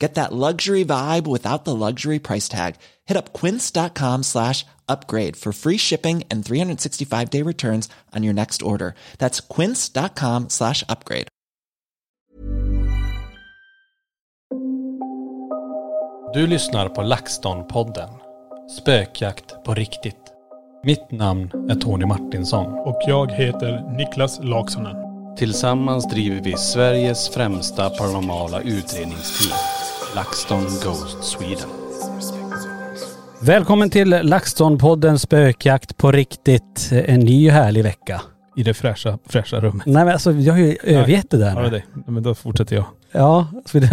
Get that luxury vibe without the luxury price tag. Hit up quince.com slash upgrade for free shipping and 365 day returns on your next order. That's quince.com slash upgrade. Du lyssnar på LaxTon-podden. Spökjakt på riktigt. Mitt namn är Tony Martinsson. Och jag heter Niklas Laksonen. Tillsammans driver vi Sveriges främsta paranormala utredningsteam. LaxTon Ghost Sweden. Välkommen till LaxTon-podden Spökjakt på riktigt. En ny härlig vecka. I det fräscha, fräscha rummet. Nej men alltså jag har ju övergett det där Ja, det nu. Men då fortsätter jag. Ja,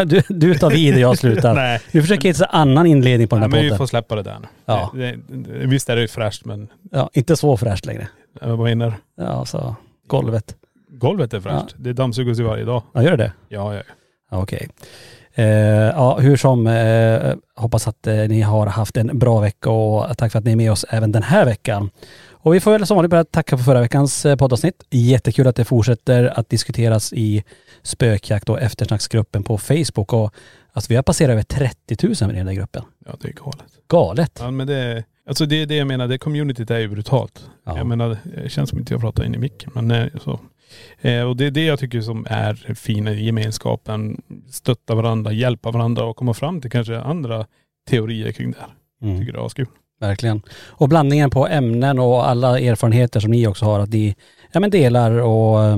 du, du tar vid och jag slutar. Nej. Du försöker hitta en annan inledning på den Nej, här men vi podden. får släppa det där nu. Ja. Det, det, visst är det ju fräscht men, Ja, inte så fräscht längre. vad menar du? Ja, så golvet. Golvet är fräscht. Det dammsugas ju varje dag. Ja, gör det? Ja, ja, ja. Ja, Okej. Eh, ja, hur som, eh, hoppas att eh, ni har haft en bra vecka och tack för att ni är med oss även den här veckan. Och vi får väl som vanligt börja tacka för förra veckans eh, poddavsnitt. Jättekul att det fortsätter att diskuteras i spökjakt och eftersnacksgruppen på Facebook. Och alltså vi har passerat över 30 000 i den där gruppen. Ja, det är galet. Galet. Ja, men det, alltså det är det jag menar, det communityt är ju brutalt. Ja. Jag menar, det känns som inte jag pratar in i micken, men eh, så. Eh, och det är det jag tycker som är fina i gemenskapen. Stötta varandra, hjälpa varandra och komma fram till kanske andra teorier kring det här. Mm. Tycker det är askul. Verkligen. Och blandningen på ämnen och alla erfarenheter som ni också har, att ni ja, men delar och eh,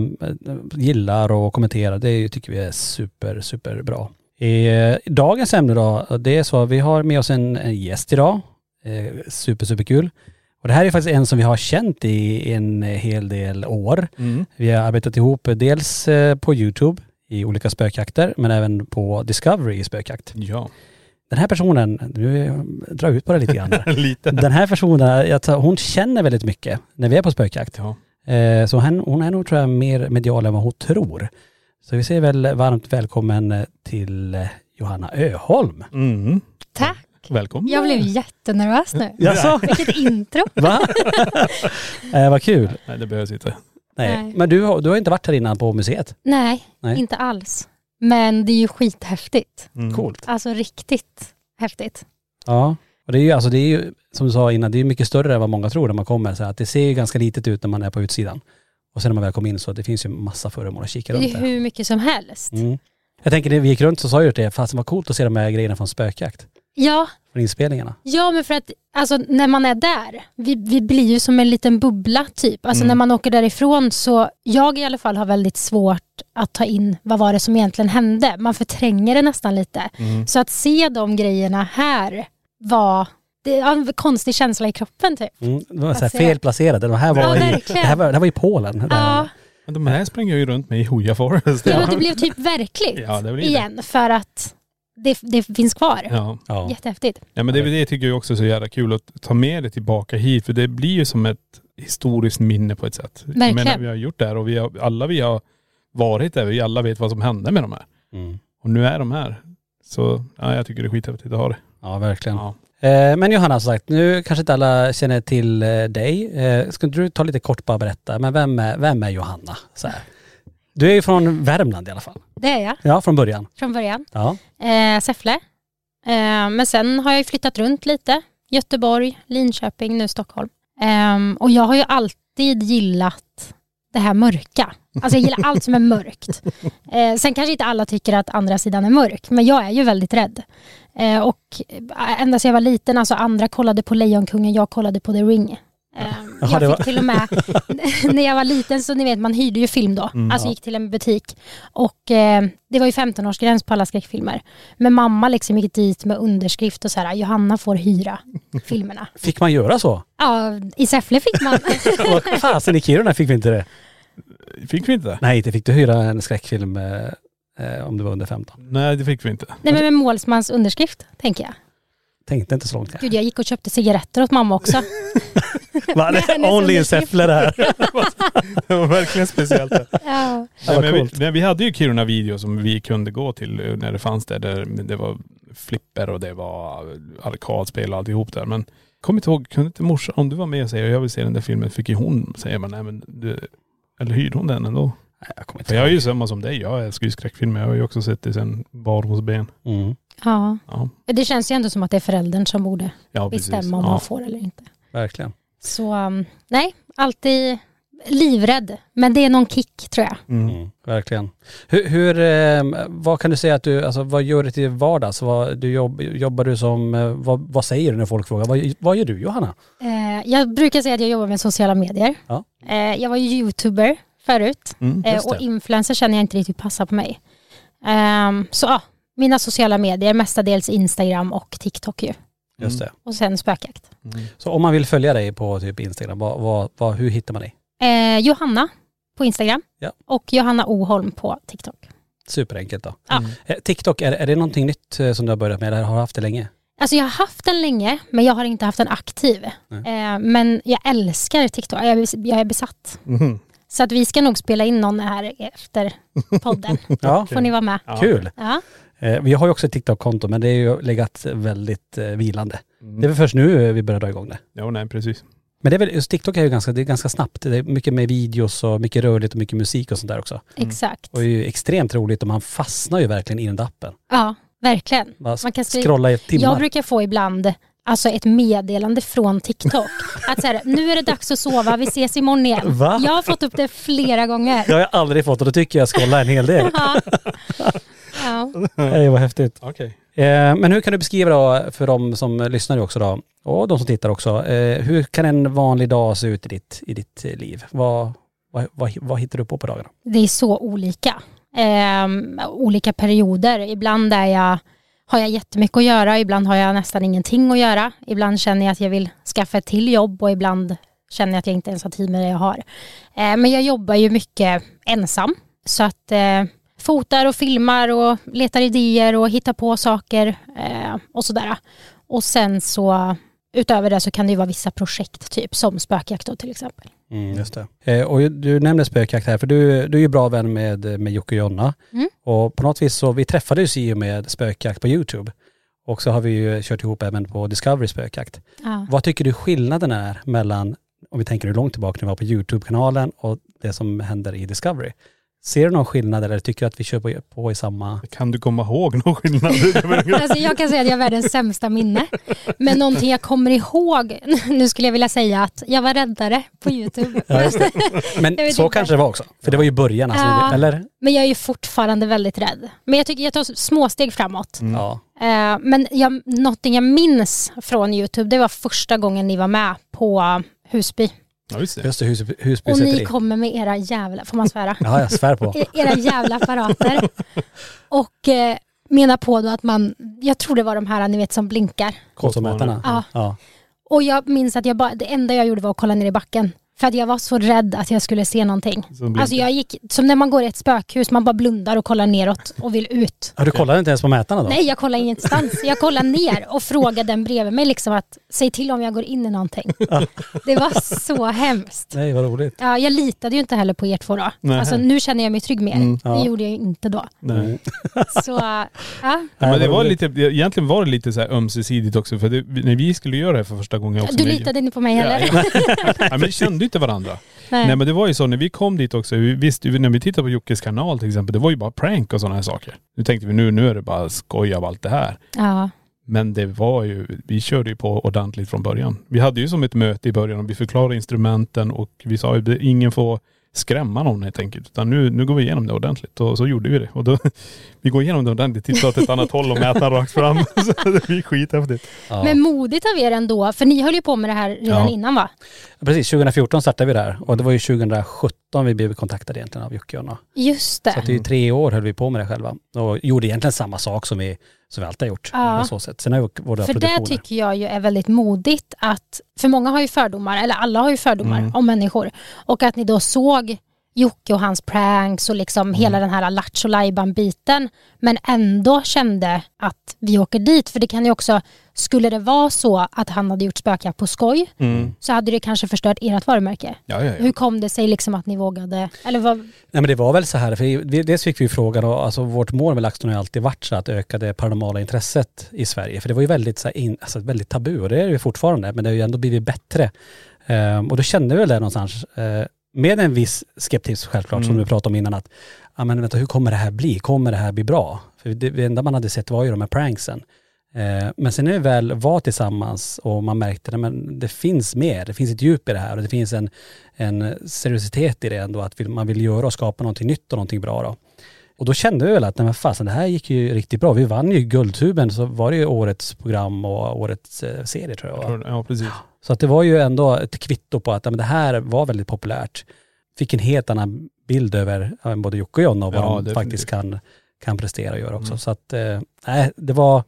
gillar och kommenterar, det tycker vi är super, super bra. Eh, dagens ämne då, det är så att vi har med oss en, en gäst idag. Eh, super, super kul. Och det här är faktiskt en som vi har känt i en hel del år. Vi har arbetat ihop dels eh, på YouTube i olika spökjakter, men även på Discovery i spökjakt. Ja. Den här personen, nu drar jag ut på det lite grann. Lite. Den här personen, hon känner väldigt mycket när vi är på spökjakt. Ja. Eh, Så hon, hon är nog tror jag mer medial än vad hon tror. Så vi säger väl varmt välkommen eh, till eh, Johanna Öholm. Mm. Tack. Välkommen. Jag blev jättenervös nu. Jaså? Vilket intro. Va? eh, vad kul. Nej det behövs inte. Nej. Nej. Men du, har- du har inte varit här innan på museet? Nej, Nej. inte alls. Men det är ju skithäftigt. Mm. Coolt. Alltså riktigt häftigt. Ja. Och det är ju, alltså det är ju, som du sa innan, det är mycket större än vad många tror när man kommer. Så att det ser ju ganska litet ut när man är på utsidan. Och sen när man väl kommer in så det finns ju massa föremål att kika Det runt är där. hur mycket som helst. Mm. Jag tänker när vi gick runt så sa jag det, fast det var coolt att se de här grejerna från spökjakt. Ja, Från inspelningarna. ja men för att alltså, när man är där, vi, vi blir ju som en liten bubbla typ. Alltså Mm. när man åker därifrån så, jag i alla fall har väldigt svårt att ta in vad var det som egentligen hände. Man förtränger det nästan lite. Mm. Så att se de grejerna här var, det är en konstig känsla i kroppen typ. Mm. Det var så Alltså, felplacerade. De här var, Ja, i, det, här var, det här var i Polen. Ja, Men de här springer jag ju runt med i Hooja Forest. Ja, men det blev typ verkligt Ja, det det. igen för att det, det finns kvar. Ja. Ja. Jättehäftigt. ja men det, det tycker jag också är så jävla kul att ta med det tillbaka hit för det blir ju som ett historiskt minne på ett sätt. Jag Verkligen. menar, vi har gjort det här och vi har, alla vi har varit där, vi alla vet vad som hände med de här. Mm. Och nu är de här. Så ja, jag tycker det är skithäftigt att ha det. Ja, verkligen. Ja. Eh, Men Johanna som sagt, nu kanske inte alla känner till eh, dig. Eh, Ska inte du ta lite kort bara berätta, men vem är, vem är Johanna? Så här. Du är ju från Värmland i alla fall. Det är jag Ja, från början. från början. Ja. Eh, Säffle. Eh, men sen har jag ju flyttat runt lite. Göteborg, Linköping, nu Stockholm. Ehm, och jag har ju alltid gillat det här mörka. Alltså jag gillar allt som är mörkt. Eh, sen kanske inte alla tycker att andra sidan är mörk, men jag är ju väldigt rädd. Eh, och eh, ända sedan jag var liten, alltså andra kollade på Lejonkungen, jag kollade på The Ring. Eh, Jaha, jag fick var- till och med, när jag var liten så ni vet man hyrde ju film då, Mm. alltså Ja. gick till en butik. Och eh, det var ju 15-årsgräns på alla skräckfilmer. Men mamma liksom gick dit med underskrift och så här, Johanna får hyra filmerna. Fick man göra så? Ja, i Säffle fick man. Vad Fasen i Kiruna fick vi inte det. Fick vi inte? Nej, inte fick du hyra en skräckfilm eh, eh, om du var under 15. Nej det fick vi inte. Nej men med målsmans underskrift, tänker jag. Tänkte inte så långt. Gud, jag gick och köpte cigaretter åt mamma också. Va, det är only in. Säffle det här. Det var verkligen speciellt. det. ja. Nej, men vi, nej, vi hade ju Kiruna video som vi kunde gå till eh, när det fanns där. där det var flipper och det var arkadspel och alltihop där. Men kom inte ihåg, kunde inte morsan, om du var med och säger jag vill se den där filmen, fick ju hon säga men nej men du, eller hyrde hon den ändå? Nej, jag kommer inte jag är ju samma som dig, jag älskar ju skräckfilmer. Jag har ju också sett det sen barndomsben. ben. Mm, ja. Ja, Det känns ju ändå som att det är föräldern som borde ja bestämma om ja. man får eller inte. verkligen. Så um, nej, alltid livrädd. Men det är någon kick tror jag. Mm. Mm, verkligen. Hur, hur eh, vad kan du säga att du, alltså vad gör du till vardags? Vad, du jobb, jobbar du som, eh, vad, vad säger du när folk frågar? Vad, vad gör du Johanna? Eh, jag brukar säga att jag jobbar med sociala medier. Ja. Eh, jag var ju youtuber förut. Mm. Eh, och influencer känner jag inte riktigt passar på mig. Ehm, så ja, mina sociala medier, mestadels Instagram och TikTok ju. Just det. Och sen spökjakt. Mm. Så om man vill följa dig på typ Instagram, vad, vad, vad, hur hittar man dig? Eh, Johanna på Instagram Ja. och Johanna Oholm på TikTok. Superenkelt då. Ja. Mm. Eh, TikTok, är, är det någonting nytt eh, som du har börjat med eller har du haft det länge? Alltså jag har haft den länge, men jag har inte haft den aktiv. Eh, men jag älskar TikTok, jag är, jag är besatt. Mhm. Så att vi ska nog spela in någon här efter podden. Ja, Får ni vara med. Ja. kul. Ja. Eh, vi har ju också ett TikTok-konto men det är ju legat väldigt eh, vilande. Mm. Det är väl först nu eh, vi börjar dra igång det. Ja, nej precis. Men det är väl, just TikTok är ju ganska, det är ganska snabbt. Det är mycket med videos och mycket rörligt och mycket musik och sånt där också. Exakt. Och det är ju extremt roligt och man fastnar ju verkligen i den där appen. Ja, verkligen. Bara Man kan scrolla i timmar. Jag brukar få ibland alltså ett meddelande från TikTok. Att så här, nu är det dags att sova, vi ses imorgon igen. Va? Jag har fått upp det flera gånger. Det har jag aldrig fått och då tycker jag scrollar en hel del. Ja. Ja. Det var häftigt. Okej. Eh, Men hur kan du beskriva då för de som lyssnar också då och de som tittar också. eh, Hur kan en vanlig dag se ut i ditt, i ditt eh, liv? Vad, vad, vad, vad hittar du på på dagarna? Det är så olika. Ehm, olika perioder. Ibland är jag, har jag jättemycket att göra, ibland har jag nästan ingenting att göra. Ibland känner jag att jag vill skaffa ett till jobb och ibland känner jag att jag inte ens har tid med det jag har. Eh, men jag jobbar ju mycket ensam. Så att eh, fotar och filmar och letar idéer och hittar på saker eh, och sådär. Och sen så utöver det så kan det ju vara vissa projekt, typ som spökjakt då till exempel. Just det. Eh, och du nämner spökjakt här, för du, du är ju bra vän med, med Jocke och Jonna. Mm. Och på något vis så, vi träffades ju med spökjakt på YouTube. Och så har vi ju kört ihop även på Discovery spökjakt. Ja. Vad tycker du skillnaden är mellan, om vi tänker hur långt tillbaka ni var på YouTube-kanalen och det som händer i Discovery? Ser du någon skillnad eller tycker du att vi kör på, på i samma... Kan du komma ihåg någon skillnad? Alltså jag kan säga att jag har världens sämsta minne. Men någonting jag kommer ihåg, nu skulle jag vilja säga att jag var räddare på YouTube. Ja. Men så inte. kanske det var också. För det var ju början, alltså, Ja. eller? Men jag är ju fortfarande väldigt rädd. Men jag tycker jag tar små steg framåt. Ja. Eh, men jag, någonting jag minns från YouTube, det var första gången ni var med på Husby. Ja, just det. Just det, hus, Och ni kommer med era jävla, får man svära? Ja, jag svär på. E- era jävla apparater. Och eh, menar på då att man, jag tror det var de här ni vet som blinkar. K2-mätarna. Ja. ja. Och jag minns att jag bara, det enda jag gjorde var att kolla ner i backen. För att jag var så rädd att jag skulle se någonting. Alltså jag gick, som när man går i ett spökhus, man bara blundar och kollar neråt och vill ut. Ja, du kollade inte ens på mätarna då? Nej, jag kollar ingenstans. Jag kollar ner och frågar den bredvid mig liksom att säg till om jag går in i någonting. Det var så hemskt. Nej, vad roligt. Ja, jag litade ju inte heller på er två då. Nej. Alltså, nu känner jag mig trygg med er. Mm, ja. Det gjorde jag ju inte då. Nej. Så ja, Ja, men det var lite, egentligen var det lite så här ömsesidigt också för det, när vi skulle göra det för första gången också. du litade inte på mig heller. Ja, men vi kände inte varandra. Nej. Nej men det var ju så när vi kom dit också, vi visste ju när vi tittade på Jockes kanal till exempel, det var ju bara prank och sådana här saker. Nu tänkte vi nu, nu är det bara skoj av allt det här. Ja. Men det var ju, vi körde ju på ordentligt från början. Vi hade ju som ett möte i början och vi förklarade instrumenten och vi sa ju ingen får skrämma någon helt enkelt. Utan nu, nu går vi igenom det ordentligt och så gjorde vi det. Och då, vi går igenom det ordentligt, tittar åt ett annat håll och mäter rakt fram. Så det blir skithäftigt. Ja. Men modigt av er ändå, för ni höll ju på med det här redan Ja. innan va? Precis, 2014 startade vi där och det var ju 2017 vi blev kontaktade egentligen av Jocke och Jonna. Just Så det. att det är ju tre år höll vi på med det själva och gjorde egentligen samma sak som vi, som vi alltid har gjort. Ja. På så sätt. Sen har vi våra För det tycker jag ju är väldigt modigt att, för många har ju fördomar, eller alla har ju fördomar Mm. om människor. Och att ni då såg Jocke och hans pranks och liksom Mm. hela den här Lattjo biten men ändå kände att vi åker dit. För det kan ju också, skulle det vara så att han hade gjort spökjakt på skoj Mm. så hade det kanske förstört ert varumärke. Ja, ja, ja. Hur kom det sig liksom att ni vågade, eller vad, Nej men det var väl så här, för dels fick vi frågan och alltså vårt mål med LaxTon har alltid varit så att öka det paranormala intresset i Sverige. För det var ju väldigt, så här, in, alltså väldigt tabu och det är det ju fortfarande, men det har ju ändå blivit bättre. Ehm, och då kände vi väl det någonstans, eh, med en viss skeptisk självklart, som Mm. du pratade om innan, att ja men vänta, hur kommer det här bli? Kommer det här bli bra? För det, det enda man hade sett var ju de här pranksen. Eh, Men sen när vi väl var tillsammans och man märkte att det finns mer, det finns ett djup i det här och det finns en, en seriositet i det ändå, att man vill göra och skapa någonting nytt och någonting bra då. Och då kände vi väl att, nej men fasen det här gick ju riktigt bra. Vi vann ju Guldtuben, så var det ju årets program och årets eh, serie tror jag. Ja, precis. Så att det var ju ändå ett kvitto på att men det här var väldigt populärt. Fick en helt annan bild över både Jocke och Jonna och vad Ja, de definitivt. faktiskt kan, kan prestera och göra också. Mm. Så att, eh, nej, det var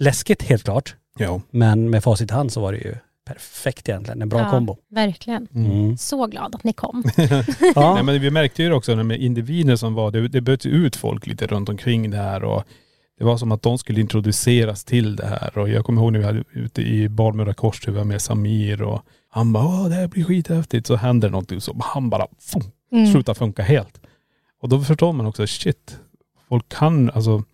läskigt helt klart. Ja. Men med facit i hand så var det ju perfekt egentligen. En bra Ja. kombo. verkligen. Mm. Så glad att ni kom. Ja. Nej, men vi märkte ju också med individer som var, det, det böt ut folk lite runt omkring det här och det var som att de skulle introduceras till det här och jag kommer ihåg när vi hade ute i Barmöra korsthuva med Samir och han bara åh det här blir skithäftigt så händer det någonting så han bara fum, Mm. slutar funka helt. Och då förstår man också shit, folk kan alltså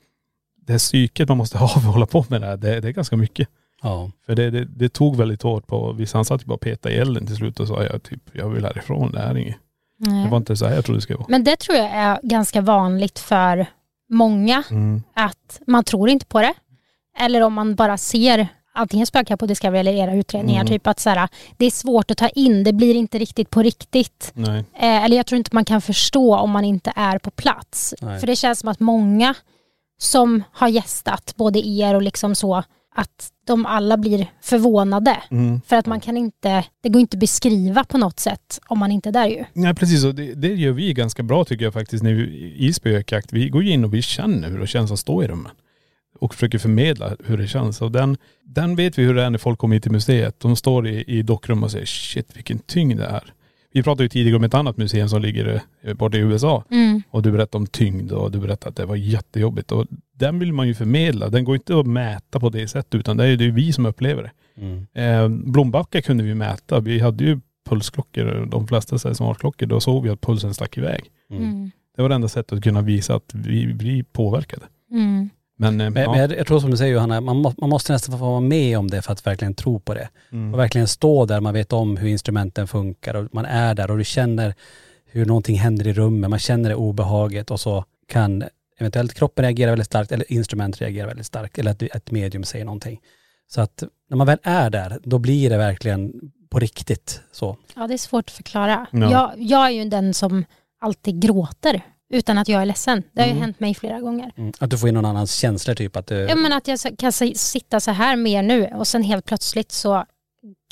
det här psyket man måste ha för att hålla på med det här, det, det är ganska mycket. ja. För det, det, det tog väldigt hårt på, vissa han satt ju bara och petade i elden till slut och sa jag typ, jag vill härifrån, det här är inget. Nej. Det var inte så här jag trodde det skulle vara. Men det tror jag är ganska vanligt för många, Mm. att man tror inte på det. Eller om man bara ser antingen spökar på Discovery eller era utredningar, Mm. typ att så här, det är svårt att ta in, det blir inte riktigt på riktigt. Nej. Eh, eller jag tror inte man kan förstå om man inte är på plats. Nej. För det känns som att många som har gästat, både er och liksom så, att de alla blir förvånade. Mm. För att man kan inte, det går inte att beskriva på något sätt om man inte är där ju. Nej precis och det, det gör vi ganska bra tycker jag faktiskt när vi, i spökjakt. Vi går ju in och vi känner hur det känns att stå i rummen. Och försöker förmedla hur det känns. Och den, den vet vi hur det är när folk kommer hit till museet. De står i, i dockrum och säger shit vilken tyngd det är. Vi pratade ju tidigare om ett annat museum som ligger eh, borta i USA. Mm. Och du berättade om tyngd och du berättade att det var jättejobbigt. Och den vill man ju förmedla. Den går inte att mäta på det sättet utan det är ju vi som upplever det. Mm. Eh, Blombacka kunde vi mäta. Vi hade ju pulsklockor, de flesta smartklockor. Då såg vi att pulsen stack iväg. Mm. Mm. Det var det enda sättet att kunna visa att vi blir påverkade. Mm. Men, eh, Men, ja. men jag, jag tror som du säger Johanna, man, må, man måste nästan få vara med om det för att verkligen tro på det. Och mm. verkligen stå där, man vet om hur instrumenten funkar och man är där och du känner hur någonting händer i rummet, man känner det obehaget och så kan eventuellt kroppen reagera väldigt starkt eller instrument reagera väldigt starkt eller att ett medium säger någonting. Så att när man väl är där, då blir det verkligen på riktigt så. Ja, det är svårt att förklara. Ja. Jag, jag är ju den som alltid gråter utan att jag är ledsen. Det har ju Mm. hänt mig flera gånger. Mm. Att du får in någon annans känslor typ att du... Ja, men att jag kan si- sitta så här mer nu och sen helt plötsligt så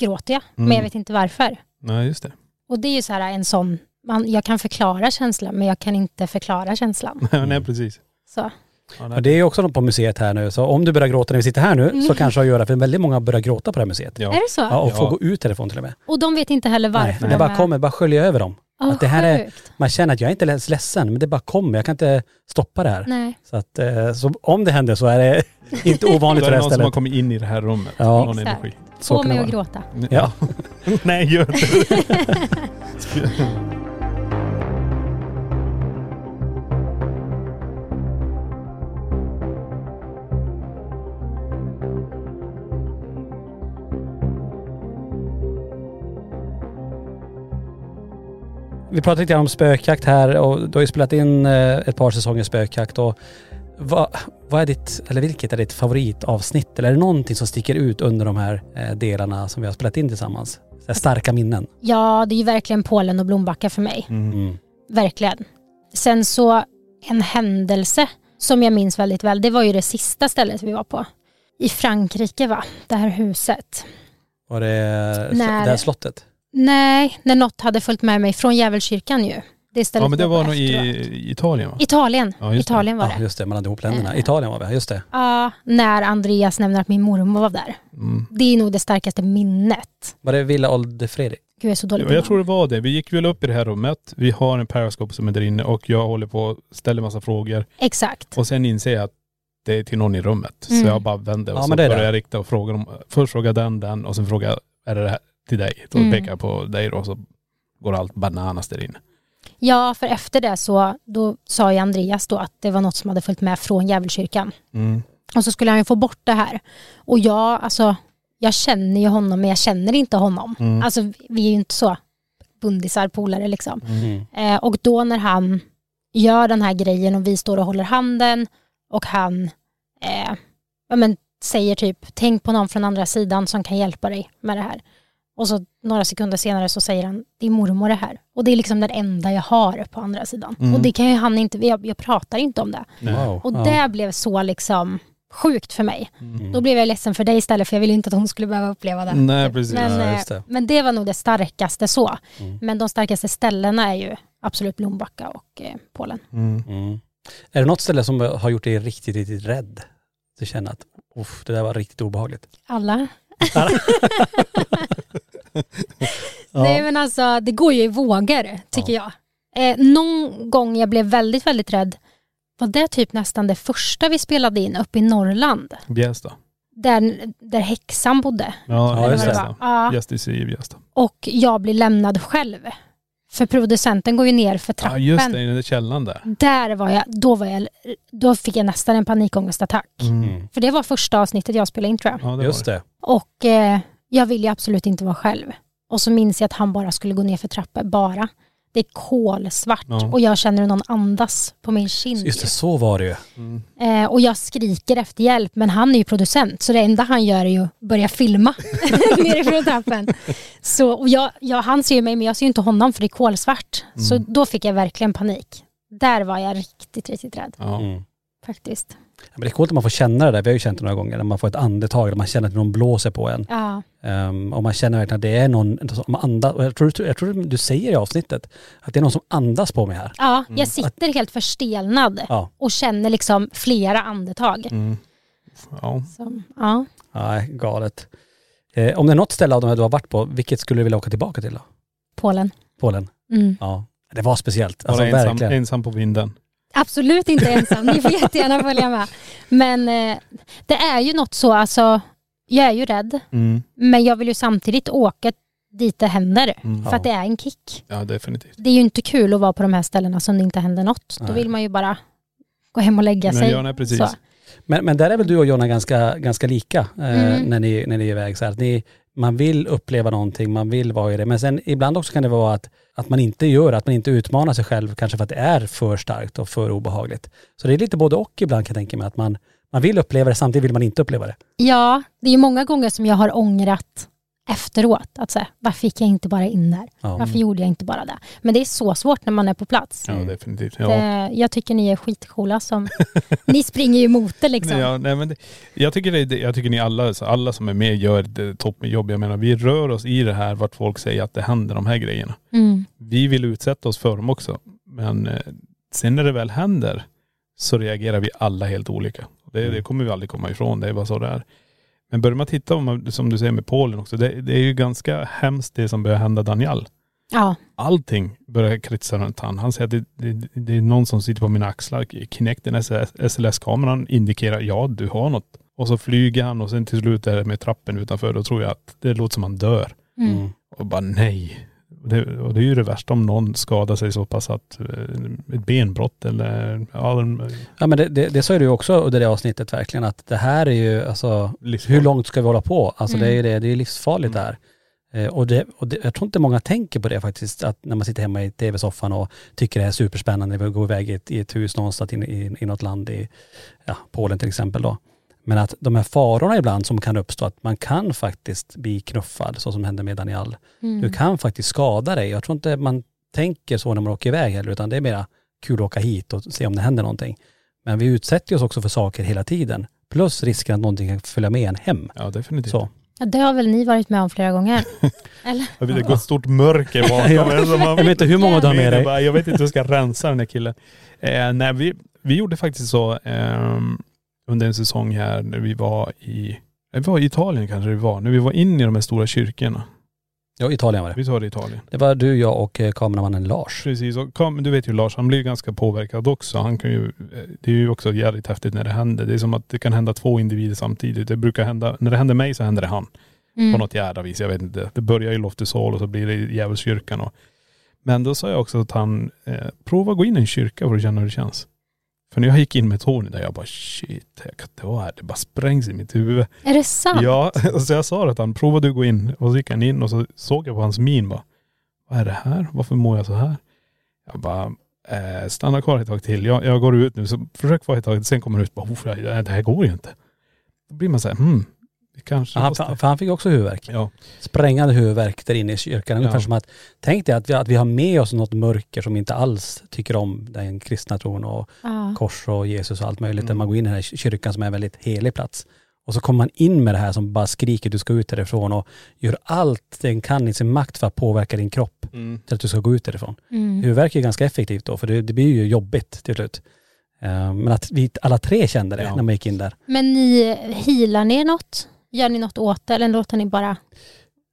gråter jag. Men Mm. jag vet inte varför. Nej just det. Och det är ju så här en sån, man, jag kan förklara känslan men jag kan inte förklara känslan. Nej precis. Så. Ja, det är ju också något på museet här nu, så om du börjar gråta när vi sitter här nu så kanske det har att göra, för väldigt många börjar gråta på det här museet. Ja. Är det så? Ja, och får Ja. gå ut därifrån till och med. Och de vet inte heller varför Nej, det de bara är- kommer, bara sköljer över dem. Åh, att det här är- sjukt. Man känner att jag är inte ens ledsen, men det bara kommer. Jag kan inte stoppa det här. Nej. Så, att, eh, så om det händer så är det inte ovanligt Då för är det det här någon som har stället. kommit in i det här rummet. Ja. Någon Exakt. energi. Så Få kan mig det att gråta. Ja. Nej, gör inte Vi pratade lite grann om spökjakt här och du har ju spelat in eh, ett par säsonger spökjakt och vad, vad är ditt, eller vilket är ditt favoritavsnitt? Eller är det någonting som sticker ut under de här eh, delarna som vi har spelat in tillsammans? Starka minnen. Ja, det är ju verkligen Polen och Blombacka för mig. Mm. Verkligen. Sen så en händelse som jag minns väldigt väl, det var ju det sista stället vi var på. I Frankrike va, det här huset. Var det När- det här slottet? Nej, när något hade följt med mig från Djävulskyrkan ju. Det Ja men det var nog i Italien va? Italien. Ja, just det. Italien var Ja det. just det, man hade ihop länderna. Eh. Italien var vi, just det. Ja, när Andreas nämner att min mormor var där. Mm. Det är nog det starkaste minnet. Var det Villa Olde Fredrik? Gud jag är så dålig Ja, på jag tror det var det. Vi gick väl upp i det här rummet. Vi har en periscope som är där inne och jag håller på och ställer massa frågor. Exakt. Och sen inser jag att det är till någon i rummet. Mm. Så jag bara vänder och Ja, så börjar jag rikta och fråga först frågar jag den, den och sen frågar jag, är det det här till dig? Då Mm. pekar jag på dig då och så går allt bananas där inne. Ja, för efter det så då sa ju Andreas då att det var något som hade följt med från Djävulskyrkan. Mm. Och så skulle han ju få bort det här. Och jag, alltså, jag känner ju honom men jag känner inte honom. Mm. Alltså vi är ju inte så bundisar, polare liksom. Mm. Eh, och då när han gör den här grejen och vi står och håller handen och han eh, ja, men, säger typ tänk på någon från andra sidan som kan hjälpa dig med det här. Och så några sekunder senare så säger han din mormor är här. Och det är liksom den enda jag har på andra sidan. Mm. Och det kan ju han inte, jag, jag pratar inte om det. Wow. Och ja. det blev så liksom sjukt för mig. Mm. Då blev jag ledsen för dig istället för jag ville inte att hon skulle behöva uppleva det. Nej precis. Men, Ja, eh, det. men det var nog det starkaste så. Mm. Men de starkaste ställena är ju absolut Blombacka och eh, Polen. Mm. Mm. Är det något ställe som har gjort dig riktigt, riktigt rädd? Du känner att uff, det där var riktigt obehagligt. Alla. Ja. Nej men alltså det går ju i vågor tycker jag. Eh, någon gång jag blev väldigt, väldigt rädd var det typ nästan det första vi spelade in uppe i Norrland. Bjästa. Där, där häxan bodde. Ja, Ja, just det. var. Ja, Gästis i Bjästa. och jag blir lämnad själv. För producenten går ju ner för Ja trappen. just det, i den där källaren där. Där var jag, då, var jag, då fick jag nästan en panikångestattack. Mm. För det var första avsnittet jag spelade in tror jag. Ja, det Just var det. Och eh, jag ville ju absolut inte vara själv. Och så minns jag att han bara skulle gå ner för trappor, bara. Det är kolsvart Ja. och jag känner hur någon andas på min kind. Just det, så var det ju. Mm. Eh, och jag skriker efter hjälp, men han är ju producent, så det enda han gör är ju att börja filma nerifrån trappen. Så, och jag, jag, han ser ju mig, men jag ser ju inte honom för det är kolsvart. Så Mm. då fick jag verkligen panik. Där var jag riktigt, riktigt rädd Ja. Mm. faktiskt. Ja, Men det är coolt att man får känna det där. Vi har ju känt det några gånger. När man får ett andetag, när man känner att någon blåser på en. Ja, Ehm, och man känner verkligen att det är någon som andas. Jag, tror, jag tror du säger i avsnittet att det är någon som andas på mig här. ja jag sitter helt förstelnad Ja. och känner liksom flera andetag. Mm. Ja. Så, ja. Nej, galet. Eh, om det är något ställe av de här du har varit på, vilket skulle du vilja åka tillbaka till då? Polen. Polen? Mm. Ja. Det var speciellt. Bara Alltså ensam, verkligen. ensam på vinden. Absolut inte ensam, ni får jättegärna följa med. Men eh, det är ju något så, alltså, jag är ju rädd, Mm. men jag vill ju samtidigt åka dit det händer. Mm. För att det är en kick. Ja definitivt. Det är ju inte kul att vara på de här ställena som det inte händer något. Då Nej. vill man ju bara gå hem och lägga Men sig. ja, nej, precis. Så. Men, men där är väl du och Jonna ganska, ganska lika eh, Mm. när, ni, när ni är iväg. Så här, att ni, man vill uppleva någonting, man vill vara i det. Men sen ibland också kan det vara att, att man inte gör att man inte utmanar sig själv kanske för att det är för starkt och för obehagligt. Så det är lite både och ibland kan jag tänka mig. Att man, man vill uppleva det, samtidigt vill man inte uppleva det. Ja, det är många gånger som jag har ångrat efteråt. Att säga, varför fick jag inte bara in där? Ja. Varför gjorde jag inte bara det? Men det är så svårt när man är på plats. Ja Mm. definitivt. Ja. Eh, Jag tycker ni är skitcoola som... ni springer ju emot det liksom. Ja, nej, men det, jag, tycker det, det- jag tycker ni alla, alla som är med gör ett toppenjobb. Jag menar vi rör oss i det här vart folk säger att det händer de här grejerna. Mm. Vi vill utsätta oss för dem också. Men eh, sen när det väl händer så reagerar vi alla helt olika. Det, det kommer vi aldrig komma ifrån, det är bara så det är. Men börjar man titta, om som du säger med Polen också, det, det är ju ganska hemskt det som börjar hända Daniel. Ja. Allting börjar kretsa runt han. Han säger att det, det, det är någon som sitter på mina axlar. Kinecten, SLS-kameran indikerar, ja du har något. Och så flyger han och sen till slut är det med trappen utanför. Då tror jag att det låter som han dör. Mm. Och bara nej. Det, och det är ju det värsta om någon skadar sig så pass att eh, ett benbrott eller ja, en- Ja men det, det, det sa ju du också under det avsnittet verkligen att det här är ju alltså, livsfarligt. hur långt ska vi hålla på? Alltså det är ju det, det är livsfarligt Mm. där. Eh, och det, och det, jag tror inte många tänker på det faktiskt, att när man sitter hemma i tv-soffan och tycker det är superspännande, vi går iväg i ett, i ett hus någonstans in, i, i något land i ja, Polen till exempel då. Men att de här farorna ibland som kan uppstå, att man kan faktiskt bli knuffad, så som hände med Daniel. Mm. Du kan faktiskt skada dig. Jag tror inte man tänker så när man åker iväg heller, utan det är mera kul att åka hit och se om det händer någonting. Men vi utsätter oss också för saker hela tiden. Plus risken att någonting kan följa med en hem. Ja definitivt. Så. Ja, det har väl ni varit med om flera gånger? Eller? Jag vet, det går ett stort mörker bakom. Jag vet inte hur många du har med dig. Jag vet inte hur jag ska rensa den här killen. Eh, nej, vi, vi gjorde faktiskt så ehm, under en säsong här när vi var i, eh, vi var i Italien kanske det var, när vi var inne i de här stora kyrkorna. Ja, Italien var det. Vi tar det i Italien. Det var du, jag och eh, kameramannen Lars. Precis, och kom, du vet ju Lars, han blir ganska påverkad också. Han kan ju, eh, det är ju också jävligt häftigt när det händer. Det är som att det kan hända två individer samtidigt. Det brukar hända, när det händer mig så händer det han. på Mm. något jävla vis. Jag vet inte. Det börjar i Loftusål och så blir det i Djävulskyrkan. Och, men då sa jag också att han, eh, prova att gå in i en kyrka för att känna hur det känns. För när jag gick in med Tony där, jag bara shit, jag kan inte vara här. Det bara sprängs i mitt huvud. Är det sant? Ja, så jag sa att han, prova du gå in. Och så gick han in och så såg jag på hans min bara, vad är det här? Varför mår jag så här? Jag bara, eh, stanna kvar ett tag till. Jag, jag går ut nu, så försök vara ett tag. Sen kommer du ut bara, "Oh, det här- går ju inte. Då blir man så här, hmm, kanske Han, för han fick också huvudvärk. Ja. Sprängande huvudvärk där inne i kyrkan. Ungefär Ja. som att, tänk dig att vi, att vi har med oss något mörker som inte alls tycker om den kristna tron och Ja. kors och Jesus och allt möjligt. Mm. Där man går in i den här kyrkan som är en väldigt helig plats. Och så kommer man in med det här som bara skriker du ska ut därifrån och gör allt den kan i sin makt för att påverka din kropp Mm. till att du ska gå ut därifrån. Mm. Huvudvärk är ganska effektivt då för det, det blir ju jobbigt till slut. Eh, Men att vi alla tre kände det Ja. när man gick in där. Men ni, healar ni något? Gör ni något åt det eller låter ni bara